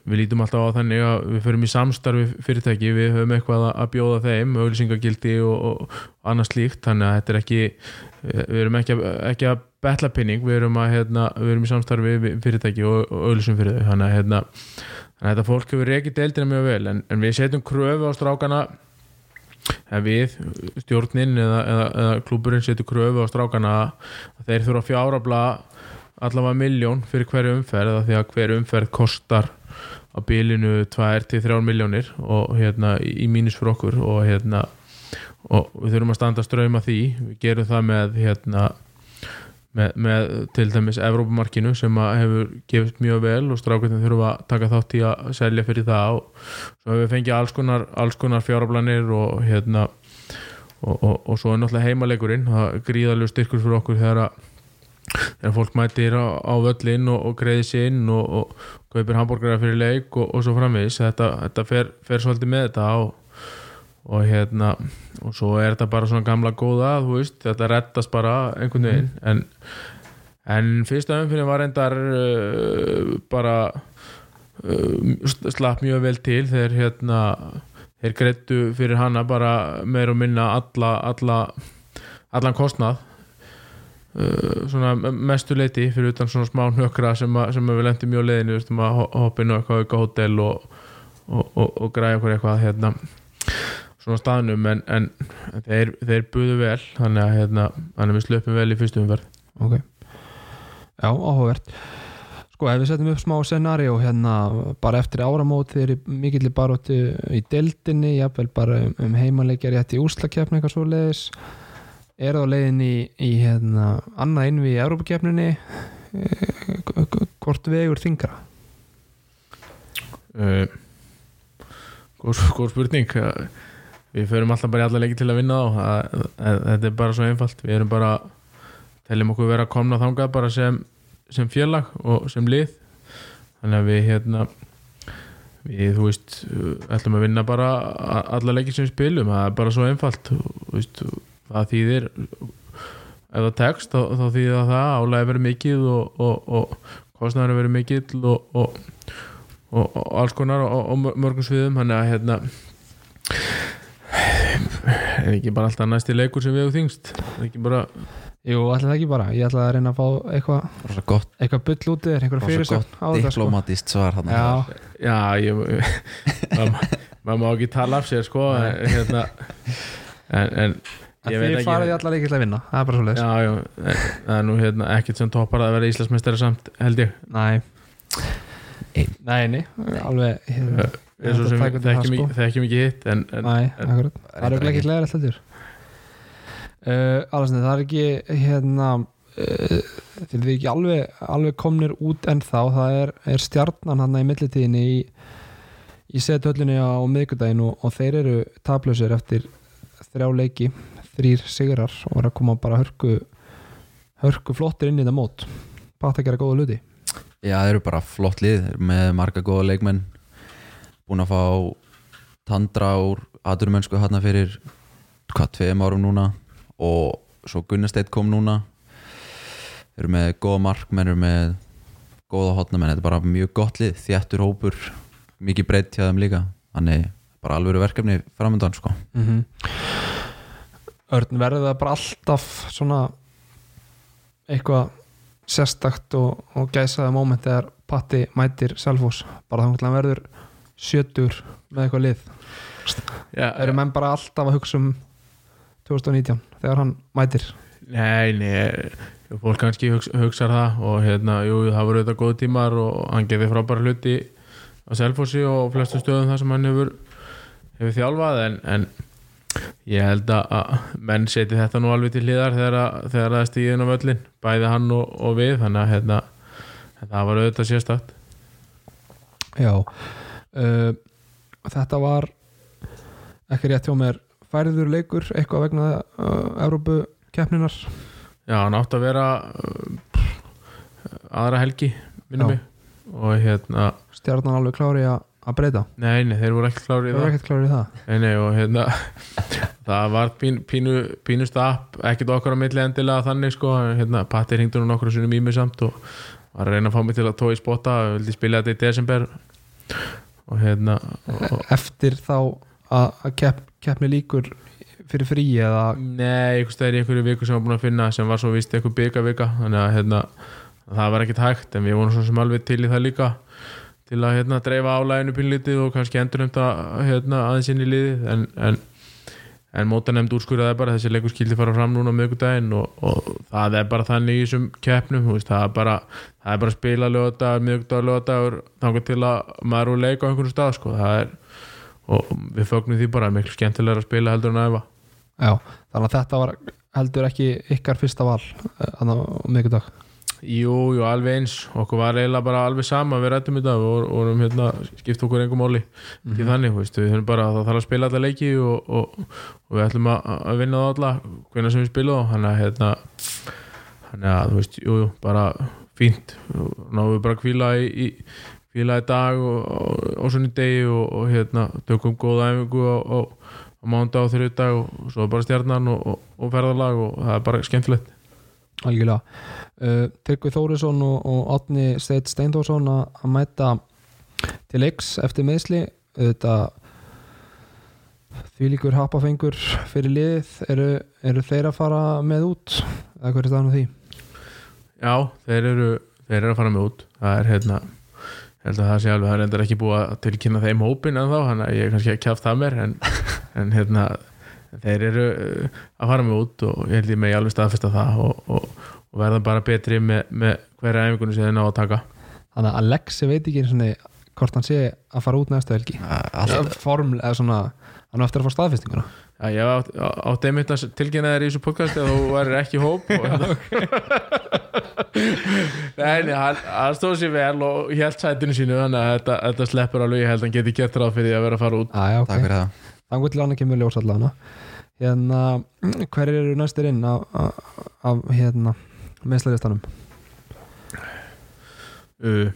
við lítum alltaf á þannig að við förum í samstarfi fyrirtæki við höfum eitthvað að- bjóða þeim auðlýsingagildi og, og annað slíkt þannig að þetta er ekki við erum ekki ekki að betla pinning við erum, að, hérna, við erum í samstarfi fyrirtæki og, og auðlýsum fyrir þau þannig að hérna, Þannig að þetta fólk hefur reykið deildina mjög vel en, en við setjum kröfu á strákana eða við, stjórnin eða, eða, eða klúburinn setjum kröfu á strákana þeir þurfa að fjárabla allavega miljón fyrir hverju umferð því að hverju umferð kostar á bílinu 2-3 miljónir og hérna í mínus fyrir okkur og hérna og við þurfum að standa ströym að því. Við gerum það með hérna með, með til dæmis Evrópumarkinu sem hefur gefist mjög vel og strákvæðin þurfa að taka þátt í að selja fyrir það og svo hefur við fengið alls konar, konar fjárablanir og hérna og, og, og svo er náttúrulega heimaleikurinn það gríðalegu styrkur fyrir okkur þegar að þegar fólk mætir á, á völlin og, og greiði inn og, kaupir hambúrgara fyrir leik og, svo framvegis. Þetta, þetta fer, fer svolítið með þetta og, og hérna og svo er þetta bara svona gamla góða þú veist, þetta rettast bara einhvern veginn. En, en fyrsta umfyrir var reyndar uh, bara uh, slapp mjög vel til þegar hérna þeir greittu fyrir hana bara meir og minna alla, alla allan kostnað. Uh, svona mestu leiti fyrir utan svona smá hnökra sem, að, sem við lendum mjög leiðinu við veistum að ho- hoppa inn á eitthvað auka hótel og, og, og, og græja okkur eitthvað hérna svona staðnum en, en þeir, þeir buðu vel þannig að hérna, þannig að við slöpum vel í fyrstu umverð Ok. Já, áhugavert. Sko, ef við setjum upp smá scenario hérna bara eftir áramót þeir eru mikill í baróttu í deildinni jafnvel bara um, um heimaleikja rétt í úslakefni eitthvað svo leiðis er það á leiðin í, í hérna, annað innvi í Európa-kefninni hvort vegur þingra uh, góð, góð spurning. Uh, við förum alltaf bara í alla leiki til að vinna á Það- það- þetta er bara svo einfalt. Við erum bara teljum okkur vera að komna þangað bara sem, sem félag og sem lið. Þannig að við hérna við, þú veist, ætlum að vinna bara alla leiki sem við spilum. Það er bara svo einfalt. Það þýðir ef það tekst þá, þá þýðir það það álæði verið mikið og, og, og kostnæður verið mikill og, og, alls konar og, mörgum sviðum. Þannig að hérna er ekki bara alltaf næsti leikur sem við hefur þingst er ekki bara Jú, ætla það ekki bara, ég ætla að reyna að fá eitthvað Rosa gott, eitthvað bull út eða eitthvað þetta sko. diplomatist svar hann Já, já, ég maður má ekki tala af sér sko en, hérna en, en ég ekki farið allar ekki til að vinna það er bara svo leiðis já, já, en, það er nú hérna ekkert sem toppar að vera Íslandsmeistari samt held ég. Nei. Einn. Nei, nei, alveg hérna, eins og Þetta sem tækir til það, þekkjum sko. ekki, þekkjum ekki hitt en, en Nei, en- akkurat. Það er ekki. leðar alltaf dyr uh, Alvarsnið, það er ekki hérna uh, til því ekki alveg, alveg komnir út en þá það er, er stjarnan hann í millitíðinni í, í sethöllinni á miðgudaginn og, og þeir eru taplausir eftir þrjá leiki þrýr sigrar og er að koma bara hörku hörku flottir inn í þetta mót. Að gera góða luti Já, þeir eru bara flott lið þeir eru með marga góða leikmenn búin að fá tandra úr aturmennsku hérna fyrir hvað, tveim árum núna og svo Gunnarsteit kom núna þeir eru með góða markmenn eru með góða hotnamenn þetta er bara mjög gott lið, þjættur hópur mikið breytt hjá þeim líka þannig bara alvöru verkefni framöndan sko. mm -hmm. Örn verður það bara alltaf svona eitthvað sérstakt og, og gæsaði moment þegar Patti mætir Selfoss bara þá verður sjötur með eitthvað lið. Eru menn bara alltaf að hugsa um 2019 þegar hann mætir? Nei, nei, fólk kannski hugsa, hugsar það og hérna, jú, það voru þetta góð tímar og hann geði frábæra hluti á Selfossi og flestu stöðum þar sem hann hefur, hefur þjálfað en, en ég held að menn seti þetta nú alveg til hliðar þegar það er stíðin á völlin bæði hann og, og við þannig að hérna, það var auðvitað sérstakt. Já uh, Þetta var ekki rétt hjá mér. Færður leikur eitthvað vegna uh, Evrópu keppninar Já, hann átti að vera uh, aðra helgi og hérna, stjarnan alveg klári að að breyta? Nei, nei, þeir voru ekki klárið í ekkert klári í það? Nei, nei, og hérna það var pín, pínu, pínu stapp ekkert okkar á milli endilega þannig sko, hérna, Patti hringdur nú nokkru sinni í mig samt og var að reyna að fá mig til að tói spotta. Og vildi spila þetta í desember og hérna og, eftir þá að, kepp, keppni líkur fyrir frí eða? Nei, einhvers stæðir í einhverju viku sem var búin að finna sem var svo vist einhver bygga vika þannig að hérna, það var ekkert hægt en við vorum svo sem alveg til í það líka til að hérna, dreifa álæginu pínlítið og kannski endur um það hérna, aðeins inn í liðið. En, en, en mótanemnd úrskurðaði bara þessi leikur skildi fara fram núna á miðgudaginn og, og það er bara þannig í þessum keppnum veist, það er bara, það er bara að spila lögadagur, miðgudagur, lögadagur þangar til að maður er úr leik á einhvern stað sko. er, og við fögnum því bara miklu skemmtilega að spila heldur en að æfa já, þannig að þetta var heldur ekki ykkar fyrsta val þannig á miðgudag Jú, jú, alveg eins. Okkur var eiginlega bara alveg sama við rættum þetta og vor- vorum hérna, skipt okkur engum máli. Ekki þannig, veist, við höfum bara það þarf að spila alla leiki og, og, og við ætlum að, að vinna það alla hvernig sem við spilum þá, þannig að hérna, þannig að, þú veist, jú, jú bara fínt, náðum við bara að kvíla í, í kvíla í dag og, og, og svona í degi og, og hérna, tökum góða æfingu á, á, á mánda og þriðdag og svo bara stjarnan og, og, og ferðarlag og það er bara skemmtilegt. Algjörlega Tryggvi Þórisson og, og Átni Steit Steindórsson að mæta til leiks eftir meðsli þetta því líkur hapafengur fyrir liðið. Eru, eru þeir að fara með út? Eða hver er staðan á því? Já, þeir eru, þeir eru að fara með út. Það er hérna ég það sé alveg, það er endur ekki búið að tilkynna þeim hópin en þá, hann að ég er kannski að kjáft það mér en, en hérna þeir eru uh, að fara með út og ég held ég með alveg staðfesta það og, og, og verða bara betri með, með hverja æfingunni sem þeir ná að taka. Þannig að Alexi veit ekki einu sinni hvort hann sé að fara út næsta helgi. Allt, form, eða svona hann á eftir að fá staðfestinguna. Já, ég átt, átt einmitt að tilkynna þér í þessu podcasti að þú værir ekki hóp og Nei, hann, stóð sér vel og hélt sætinu sínu þannig að þetta, þetta sleppur alveg, ég held að hann geti gert ráð fyrir því að vera að fara út. Ah, já, Takk okay. fyrir það. Þannig til hann ekki með ljós allan hérna, hver eru næstir inn af, af, af hérna meðslæðistanum uh,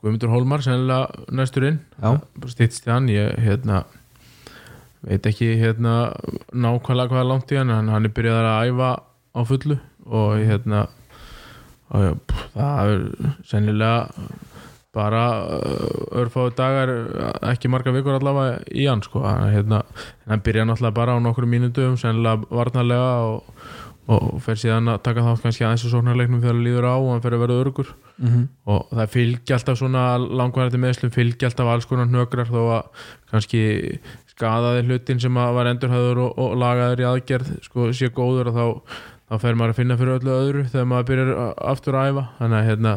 Guðmundur Hólmar sennilega næstur inn Já. stýttst í hann. Ég hérna veit ekki hérna nákvæmlega hvað er langt í hann en hann er byrjað að æfa á fullu og hérna og, já, pff, það er sennilega bara uh, örfáðu dagar ekki marga vikur allavega í hann sko. Hann, hérna, hann byrja náttúrulega bara á nokkru mínutum sennilega varnarlega og, og fer síðan að taka þátt kannski aðeins og sóknarleiknum þegar það líður á og hann fer að verða örgur mm -hmm. og það fylgja alltaf svona langvarandi meðslum fylgja alltaf alls konar hnökrar þó að kannski skadaði hlutin sem að var endurhæður og, og lagaður í aðgerð sko sé góður og þá, þá fer maður að finna fyrir öllu öðru þegar maður byrjar aftur að æfa þannig að hérna,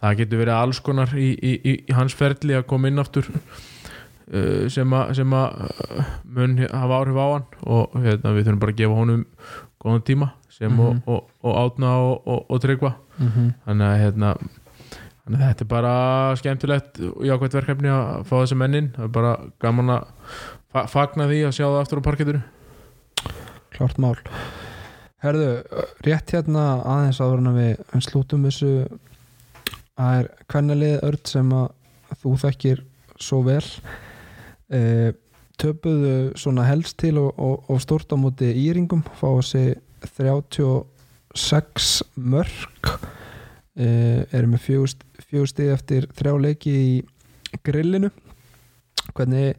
það getur verið alls konar í, í, í, í hans ferli að koma inn aftur uh, sem að, sem að uh, mun hafa áhrif á hann og hérna, við þurfum bara að gefa honum góðan tíma sem Mhm. og, og, og átna og, og, tryggva. Þannig að hérna þannig að þetta er bara skemmtilegt og jákvæmt verkefni að fá þessa mennin. Það er bara gaman að fa fagna því að sjá það aftur á parkettinu. Klart mál. Herðu, rétt hérna aðeins áður en að við slútum þessu það er kvennalið örd sem að þú þekkir svo vel. E, töpuðu svona helst til og, og, og stort á móti íringum fá þessi 36 mörg e, eru með fjögur stig eftir þrjá leiki í grillinu. Hvernig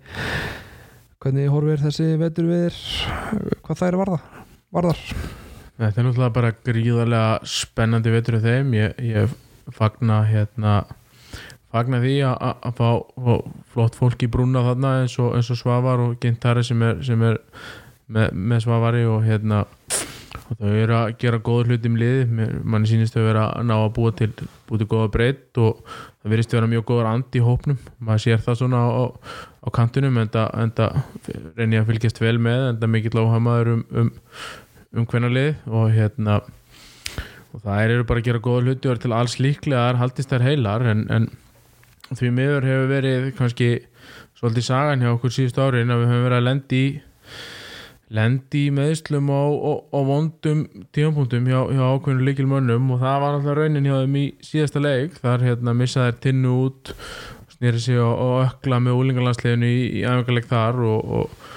hvernig horfir þessi vetur við hvað það er varða varðar? Þetta er náttúrulega bara gríðarlega spennandi vetur þeim. Ég, ég fagna hérna fagna því að- að að fá, flott fólk í brúna þarna eins og, eins og Svavar og Gintari sem er, sem er með, með Svavari og hérna og þau eru að gera góður hluti um liði manni sýnist þau vera að ná að búa til búa til góða breytt og það virðist vera mjög góður andi í hópnum. Maður sér það svona á, á kantunum en það reyni ég að fylgjast vel með en það mikill áhamaður um, um, um hvenna lið og hérna og það eru bara að gera góða hluti og er til alls líklega að haldist þær heilar en, en því miður hefur verið kannski svolítið sagan hjá okkur síðust árin að við höfum verið að lendi í lendi í meðslum á, á, á vondum tímapunktum hjá, hjá ákveðinu líkilmönnum og það var alltaf raunin hjá þeim í síðasta leik. Þar hérna missaði þær tinnu út snýri sig og, og ökla með úlingarlandsleginu í, í æfingarleik þar og, og,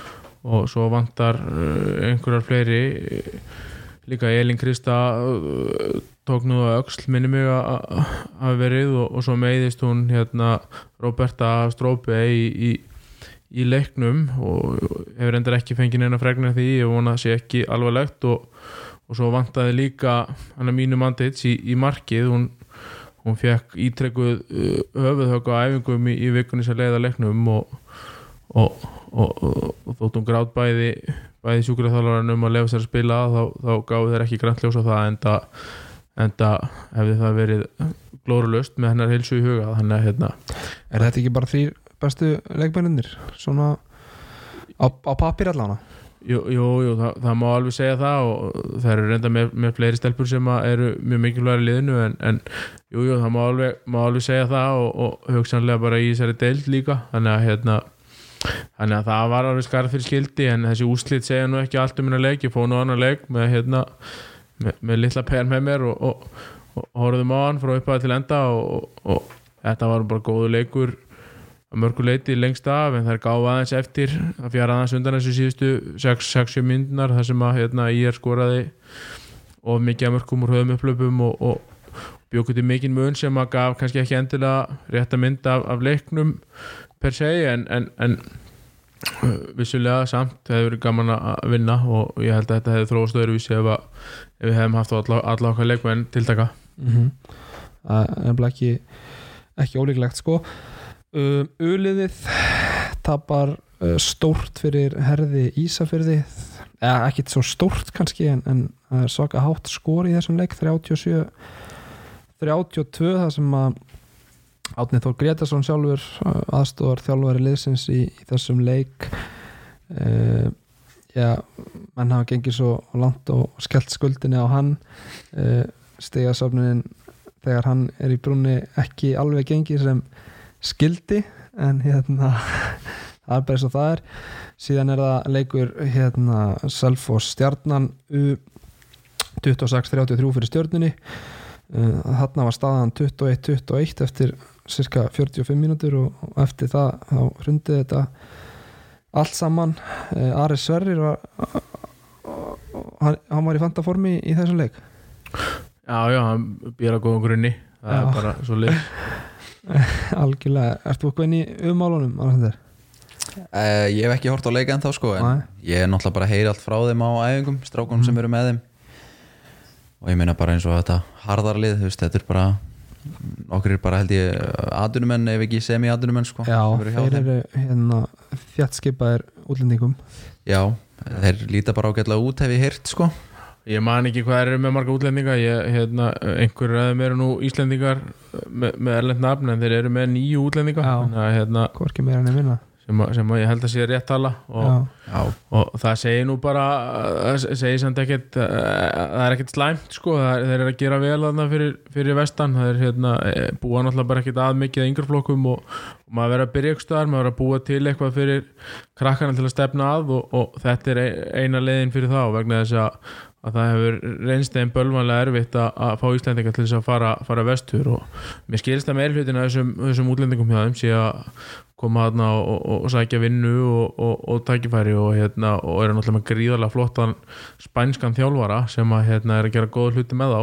og svo vantar uh, einhverjar fleiri líka Elin Krista uh, tók nú að öxl minni mig að verið og, og svo meiðist hún hérna Roberta Strópe í, í, í leiknum og hefur endur ekki fengið neina fregna því ég vona að það sé ekki alvarlegt og, og svo vantaði líka hann að mínu mandits í, í markið. Hún, hún fekk ítrekkuð uh, höfuðhögg á æfingum í, vikunni sem leiða leiknum og, og, þótt hún grátt bæði bæði sjúkraþálaran um að lefa sér að spila þá, þá gáðu þeir ekki grænt ljós á það enda, enda hefði það verið glórulust með hennar heilsu í huga að hérna Er þetta ekki bara þrýr bestu leikmennir svona á, á pappir allána? Jú, jú, jú það, það má alveg segja það og það eru reynda með, með fleiri stelpur sem eru mjög mikilvægur í liðinu en, en jú, jú, það má alveg, má alveg segja það og, og hugsanlega bara í þessari deild líka. Þannig að hérna þannig að það var alveg skarð fyrir skildi en þessi úslit segja nú ekki allt um minna leik. Ég fóð nú annar leik með hérna með, með litla per með mér og, og, og horfðum á hann frá upphæði til enda og, og þetta var bara góðu leikur að mörgu leiti lengst af en það er gáð aðeins eftir að fjara aðeins undan þessu síðustu 6-7 myndunar þar sem að hérna, ég er skoraði of mikið að mörgum úr höfum upplöpum og, og bjókuti mikinn mun sem að gaf kannski ekki endilega rétt að mynda af, af leiknum per se en, en, en uh, vissulega samt hefur verið gaman að vinna og ég held að þetta hefði þróast öðruvísi ef, að, ef við hefum haft alla, alla okkar leikmenn tiltaka. Mm Það er ekki ekki ólíklegt sko. Um, Uliðið tapar uh, stórt fyrir herði Ísafyrði eða ekkit svo stórt kannski en, en svaka hátt skor í þessum leik 37 32 það sem að Átni Þór Gretarsson sjálfur uh, aðstofar þjálfari liðsins í, í þessum leik. Uh, já, menn hafa gengið svo langt og skellt skuldinni á hann. Uh, stigasöfnunin þegar hann er í brúnni ekki alveg gengið sem skildi en hérna það er bara eins og það er. Síðan er það leikur hérna Selfoss stjarnan U 26-33 fyrir stjörnunni. Þarna var staðan 21-21 eftir cirka 45 mínútur og og eftir það þá hrundið þetta allt saman. Ari Sverrir var hann, hann var í fantaformi í þessum leik. Já, já, hann býr á góðum grunni. Það Já. er bara svo leik. Algjörlega, ert þú eitthvað inn í umálunum Alexander? Uh, ég hef ekki hort á leika en þá sko en Nei. ég er náttúrulega bara að heyra allt frá þeim á æfingum, strákunum sem eru með þeim. Og ég meina bara eins og þetta harðarlið, þú veist, þetta er bara okkur er bara held ég adunumenn ef ekki semi-adunumenn sko Já, þeir eru hérna þjattskipaðir útlendingum. Já, þeir líta bara ágætlega út hef ég heyrt sko. Ég man ekki hvað eru með marga útlendinga. Ég, hérna, einhverjur af þeim eru nú Íslendingar með, með erlend nafn en þeir eru með nýju útlendinga. Já. Þannig að, hérna, hvorki meira enn minna sem, sem ég held að sé rétt tala og, Já, og það segir nú bara það segir samt ekkert eh, það er ekkert slæmt sko það er, þeir eru að gera vel þarna fyrir, fyrir vestan það er hérna, eh, búa náttúrulega bara ekkert að mikið að yngreflokkum og, og maður verður að byrja ykkur staðar, maður verður að búa til eitthvað fyrir krakkana til að stefna að og, og þetta er ein- eina leiðin fyrir þá vegna þess að, að það hefur reynst þeim bölvanlega erfitt að, að fá Íslendingar til þess að fara, fara vestur og mér skilst að meir hlutin af þessum, þessum útlendingum hjá þeim sé að koma þarna og, og, og sækja vinnu og, og, tækifæri og, hérna, eru náttúrulega gríðarlega flottan spænskan þjálfara sem að, hérna, er að gera góða hluti með þá.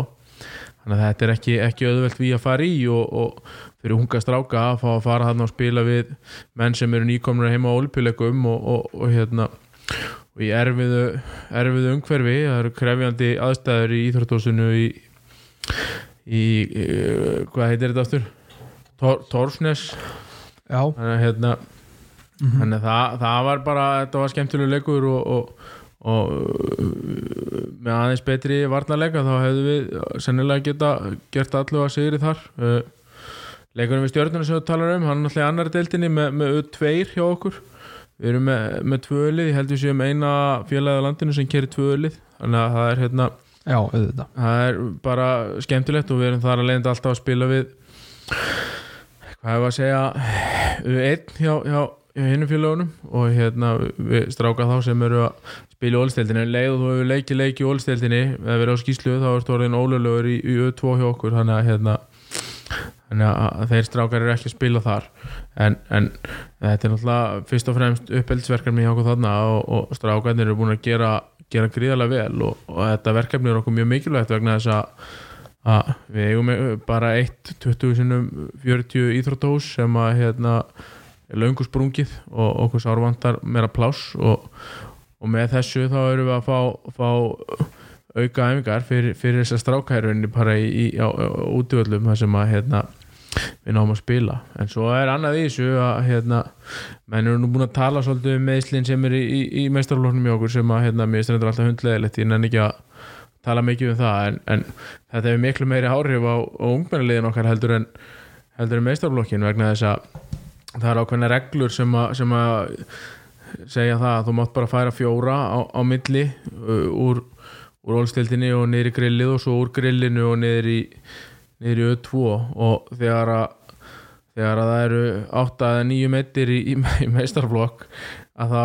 Þannig að þetta er ekki, ekki auðvelt við að fara í og, fyrir unga stráka að fá að fara þarna og spila við menn sem eru nýkomnir heima á olpjuleikum og hérna og í erfiðu, erfiðu umhverfi það eru krefjandi aðstæður í íþróttósinu í, í, í hvað heitir þetta aftur? Tor, Torsnes já, þannig hérna Mhm. þannig að það, það var bara, þetta var skemmtilega leikur og, og, og með aðeins betri varnarleika þá hefðu við sennilega geta gert allu að sigri þar uh, leikurinn við stjórnuna sem við talar um hann er náttúrulega í annar deildinni með, með U2 hjá okkur við erum með, með tvölið, ég held við séum eina félagið á landinu sem kerir tvölið þannig að það er hérna Já, það er bara skemmtilegt og við erum þar að leiðandi alltaf að spila við hvað hefur að segja U1 hjá, hjá, hjá hinnum félagunum og hérna við stráka þá sem eru að spila í ólsteldinni. Leið og þú hefur leikið leikið í ólsteldinni eða verið á skýslu þá ertu orðin ólöflegur í, í U2 hjá okkur. Þannig að hérna þannig að þeir strákar eru ekki að spila þar. En, en þetta er náttúrulega fyrst og fremst uppeldsverkefni hjá okkur þarna og, og strákarnir eru búin að gera, gera gríðarlega vel og, og þetta verkefni er okkur mjög mikilvægt vegna þess að, við eigum bara 1-20 sinum 40 íþróttahús sem að hérna er löngu sprungið og okkur sárvantar meira pláss og, og með þessu þá erum við að fá, fá auka æfingar fyrir, fyrir þessar strákærunni bara í, í, á, á útvöldum þar sem að hérna, við náum að spila. En svo er annað í þessu að hérna, menn eru nú búin að tala svolítið um meðslinn sem er í, í, í meistarlóknum í okkur sem að hérna, mér strendur alltaf hundleðilegt ég nenni ekki að tala mikið um það en, en þetta hefur miklu meiri áhrif á, á ungmennilegin okkar heldur en en meistarlókin vegna þess að það er ákveðna reglur sem að, sem að segja það að þú mátt bara færa fjóra á, á milli úr úr ólstildinni og niður í grillið og svo úr grillinu og niður í niður í Ö2 og þegar að þegar að það eru 8 eða 9 metir í, í, í meistarflokk að þá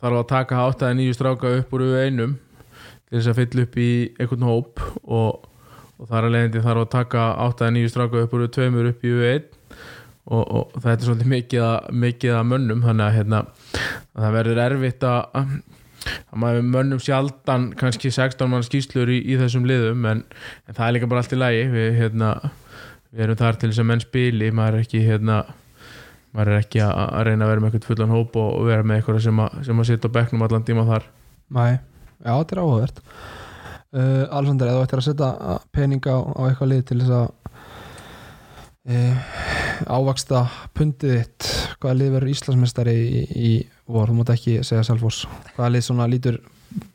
þarf að taka 8 eða 9 stráka upp úr U1 til þess að fylla upp í einhvern hóp og, og þar að leiðandi þarf að taka 8 eða 9 stráka upp úr U2 upp í U1 og, og þetta er svolítið mikið að, mikið að mönnum þannig að, hérna, að það verður erfitt að að maður mönnum sjaldan kannski 16 mann skýslur í, í þessum liðum en, en það er líka bara allt í lagi. Við, hérna, við erum þar til þess að menn spili. Maður er ekki hérna, maður er ekki að, að reyna að vera með eitthvað fullan hóp og, og vera með eitthvað sem sem að sitja á bekknum allan tíma þar. Nei, já þetta er áhugavert. Uh, Alexander, eða þú ættir að setja peninga á, á eitthvað lið til þess að uh, ávaksta pundið þitt hvaða lið verður Íslandsmestari í, í vor, þú mátt ekki segja Selfoss hvaða lið svona lítur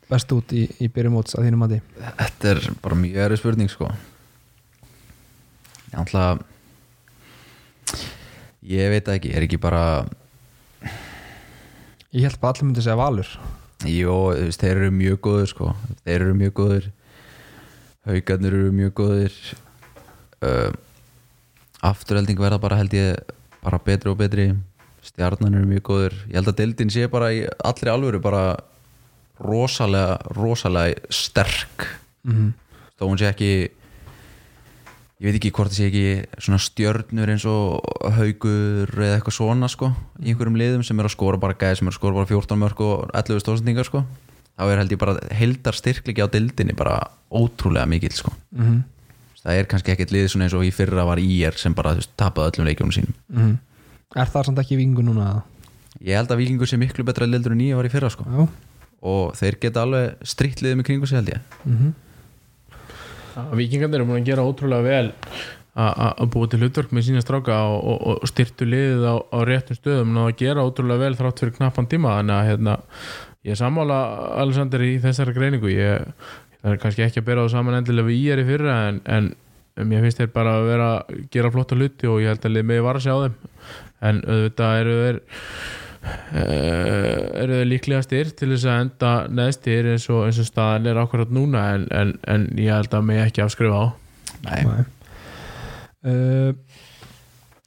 best út í, í byrjumóts að þínum mati? Þetta er bara mjög erið spurning sko. Ég ætla Ég veit ekki, er ekki bara Ég held bara allir myndi segja Valur. Jó, þeir eru mjög góður sko. Þeir eru mjög góður Haugarnir eru mjög góður uh, Afturhelding verða bara held ég bara betri og betri Stjarnan eru mjög góður Ég held að deildin sé bara í allri alvöru bara rosalega, rosalega sterk mm -hmm. þó hún sé ekki ég veit ekki hvort það sé ekki svona stjörnur eins og haugur eða eitthvað svona sko í einhverjum liðum sem er að skora bara gæði sem er að skora bara 14 mörg og 11 stóðsendingar sko þá er held ég bara heldar styrklegi á dildinni bara ótrúlega mikill sko Mm -hmm. það er kannski ekkert lið svona eins og í fyrra var í er sem bara tapaði öllum leikjum sínum Mhm. Er það samt ekki vingu núna? eða? ég held að vikingur sé miklu betra lildur en nýja var í fyrra sko. Já. Og þeir geta alveg stritt liðið með kringu sig held ég. Mm Víkingarnir eru búin að gera ótrúlega vel að búa til hlutverk með sína stráka og, og, og styrtu liðið á, á réttum stöðum. Og að gera ótrúlega vel þrátt fyrir knappan tíma þannig að hérna, ég er sammála Alexander í þessari greiningu. Ég, það er kannski ekki að bera á saman endilega við í er í fyrra en, en mér finnst þeir bara að vera að gera flotta hluti og ég held að liðið með var að sjá þeim en auðvitað eru þeir uh, eru þeir líklegastir til þess að enda neðstir eins og, eins og staðan er akkurat núna en, en, en ég held að mig ekki afskrifa á Nei, uh,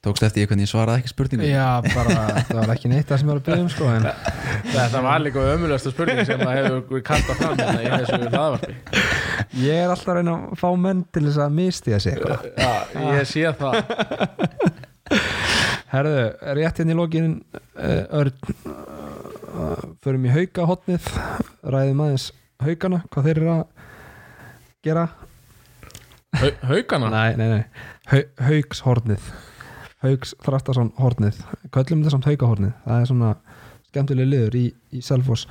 tókst eftir ég hvernig ég svaraði ekki spurningu Já, bara, það var ekki neitt það sem var að byrja um sko en Þetta var líka ömulegsta spurning sem það hefur kallað fram hérna í þessu hlaðvarpi. Ég er alltaf að reyna að fá menn til þess að mistiða sig eitthvað. Já, ég sé það Herðu, rétt hérna í Örn uh, förum í hauka hotnið ræðum aðeins haukana hvað þeir eru að gera. Hau, Haugana? Nei, nei, nei, Hau, hauks hornið Hauks Þrastason hornið. Köllum þetta samt hauka hornið það er svona skemmtileg liður í, í Selfoss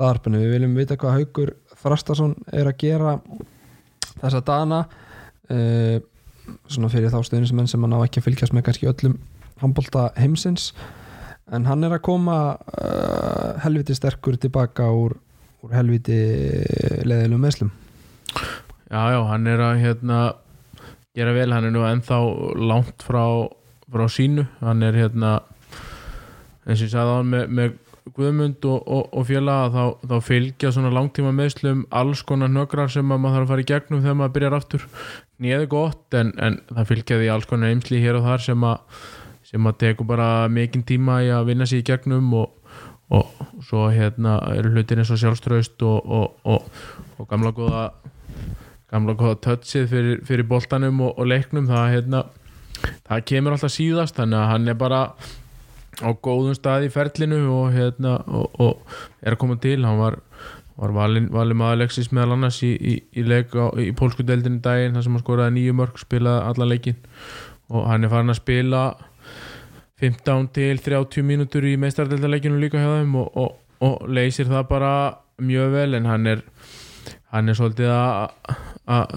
hlaðarpinu, við viljum vita hvað Haukur Þrastason er að gera þessa dana uh, svona fyrir þá stuðnismenn sem hann á ekki að fylgjast með kannski öllum handbólta heimsins. En hann er að koma uh, helviti sterkur tilbaka úr, úr helviti leðilum meðslum Já, já, hann er að hérna gera vel, hann er nú ennþá langt frá, frá sínu. Hann er hérna eins og ég sagði á hann með, með Guðmund og, og, og félaga þá, þá fylgja svona langtíma meðslum alls konar nökrar sem að maður þarf að fara í gegnum þegar maður byrjar aftur. Nýjaði gott en, en það fylgja því alls konar eimsli hér og þar sem að sem að tekur bara mikinn tíma í að vinna sér í gegnum og, og svo hérna eru hlutir eins og sjálfströst og, og, og, gamla góða gamla góða touchið fyrir, fyrir boltanum og, leiknum. Það, hérna, það kemur alltaf síðast þannig að hann er bara á góðum stað í ferlinu og, hérna, er að koma til. Hann var, var valin, valin maður Alexis meðal annars í, í, í í pólsku deildinu daginn þar sem hann skoraði nýju mörg spilaði allan leikin og hann er farin að spila 15 til 30 mínútur í meistardeldarleikinu líka hjá þeim og, og, og leysir það bara mjög vel en hann er hann er svolítið að að,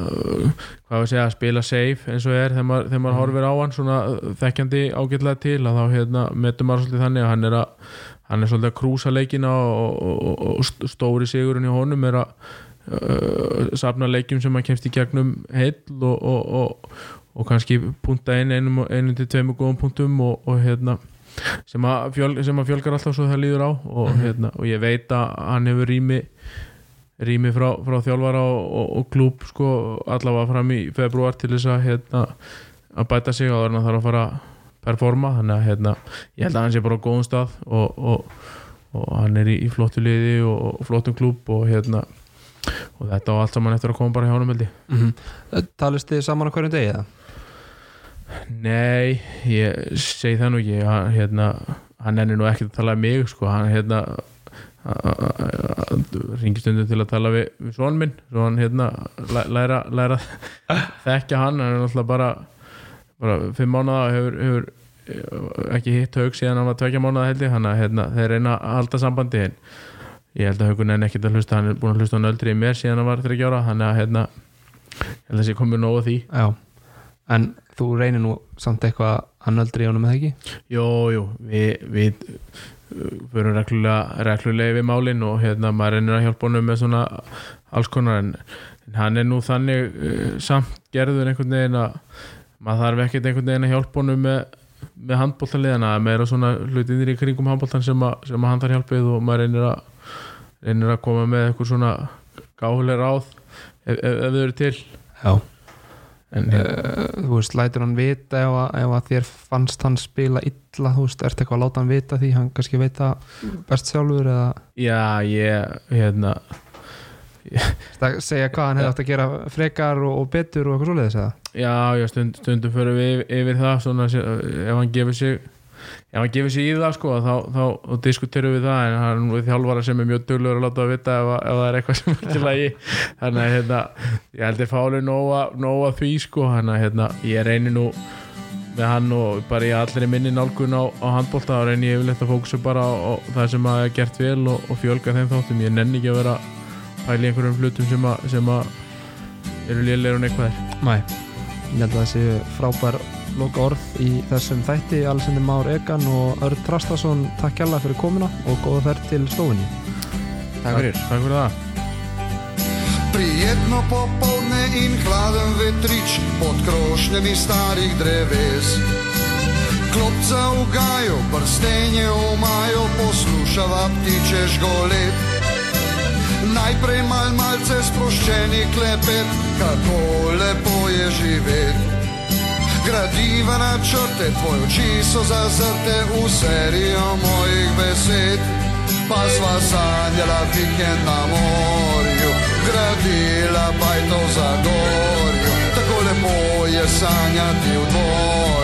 hvað við segja, að spila safe eins og er þegar maður, þegar maður horfir á hann svona þekkjandi ágætlega til að þá hérna, metum maður svolítið þannig að hann er að hann er svolítið að krúsa leikina og, og, og stóri sigurinn í honum er að uh, safna leikjum sem maður kemst í gegnum heill og, og, og kannski punta inn einum, einum til tveimur góðum punktum og hérna sem að, fjöl, sem að fjölgar alltaf svo það líður á og, hérna, og ég veit að hann hefur rými rými frá, frá þjálfara og, og, og klúb sko allavega fram í februar til þess að hérna, að bæta sig og þannig að það þarf að fara að performa þannig að hérna, ég held að hann sé bara á góðum stað og, og hann er í, í flottu liði og flottum klúb og hérna og þetta og allt saman eftir að koma bara hjá hann meldi mm -hmm. Talist þið saman á hverjum degi eða? Nei, ég segi það nú ekki. Hann, hérna, hann ennir nú ekkert að tala um mig sko, hann hérna ringi stundum til að tala við, við svon minn. Svo hann hérna læra, læra þekkja hann. Hann er náttúrulega bara, bara fimm mánuða og hefur, hefur eh, ekki hitt haug síðan hann var tvekja mánuða held ég. Hann að hérna, þeir reyna að halda sambandi en ég held að haugun er nekkit að hlusta. Hann er búin að hlusta hann öldri í mér síðan hann var þryggja ára. Hann er að hérna ég held að sé komið nógu því. Já, en þú reynir nú samt eitthvað í honum eða ekki? Jú, jú, við, við fyrir reglulega, reglulega við málinn og hérna maður reynir að hjálpa honum með svona alls konar en, en hann er nú þannig uh, samt gerður einhvern veginn að maður þarf ekkert einhvern veginn að hjálpa honum með, með handbóltanliðana meira svona hlutinir í kringum handbóltan sem, sem að hann þarf hjálpið og maður reynir að reynir að koma með eitthvað svona gáhuleg ráð ef, ef, ef þau eru til Já en, uh, Þú veist, lætur hann vita ef að, ef að þér fannst hann spila illa, þú veist, ertu eitthvað að láta hann vita því hann kannski veit það best sjálfur eða? Já, ég hérna það segja hvað hann hefði átt að gera frekar og, og betur og eitthvað svoleiðis eða? Já, já stund, stundum fyrir við yfir, yfir það svona, ef hann gefur sig ef hann gefur sig í það sko þá, þá, þá diskuterum við það en hann er þjálfara sem er mjög dullur að láta að vita ef, ef það er eitthvað sem er að ég þannig að hérna, ég held að fáli nóga, því sko þannig að hérna, ég reynir nú með hann og bara í allri minni nálgun á, á handbólta þá reynir ég yfirleitt að fókusa bara á, á það sem að er gert vel og, og fjölga þeim þáttum. Ég nenni ekki að vera pæli einhverjum hlutum sem að, sem að eru lélir og neikvæðir. Næ, ég held að það sé frábær loka orð í þessum þætti Alessandir Már Egan og Örd Trastason takk kjalla fyrir komuna og góða ferð til stofunni Takk fyrir Takk fyrir það Prijetno popovdne in hladen vetrič pod krošnjami starih dreves. Klopca v gaju, prstenje v maju, poslušava ptiče žgolet. Najprej mal malce sproščeni klepet, kako lepo je živeti. Gradiva načrte, tvoje oči so zazrte v serijo mojih besed. Pa sva sanjala vikend na morju, gradila bajto za gorju. Tako lepo je sanjati v dvoje,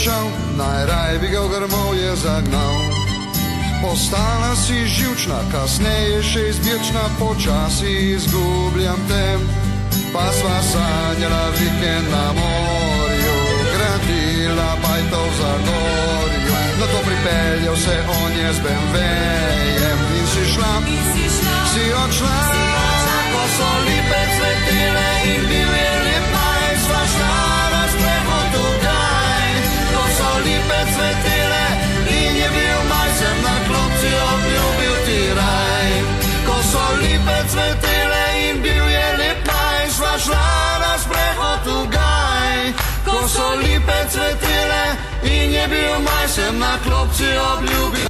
je brenčal, najraj bi ga v grmovje zagnal. Postala si živčna, kasneje še izbirčna, počasi izgubljam te. Pa sva sanjala vikend na morju, gradila bajto v Zagorju. No to pripeljal se on je z BMW-jem in si šla, si odšla, ko so lipe cvetile in bil lipe cvetile in je bil maj, sem na klopci obljubil ti raj. Ko so lipe cvetile in bil je lep maj, sva šla na sprehod tukaj, ko so lipe cvetile in je bil maj, sem na klopci obljubil.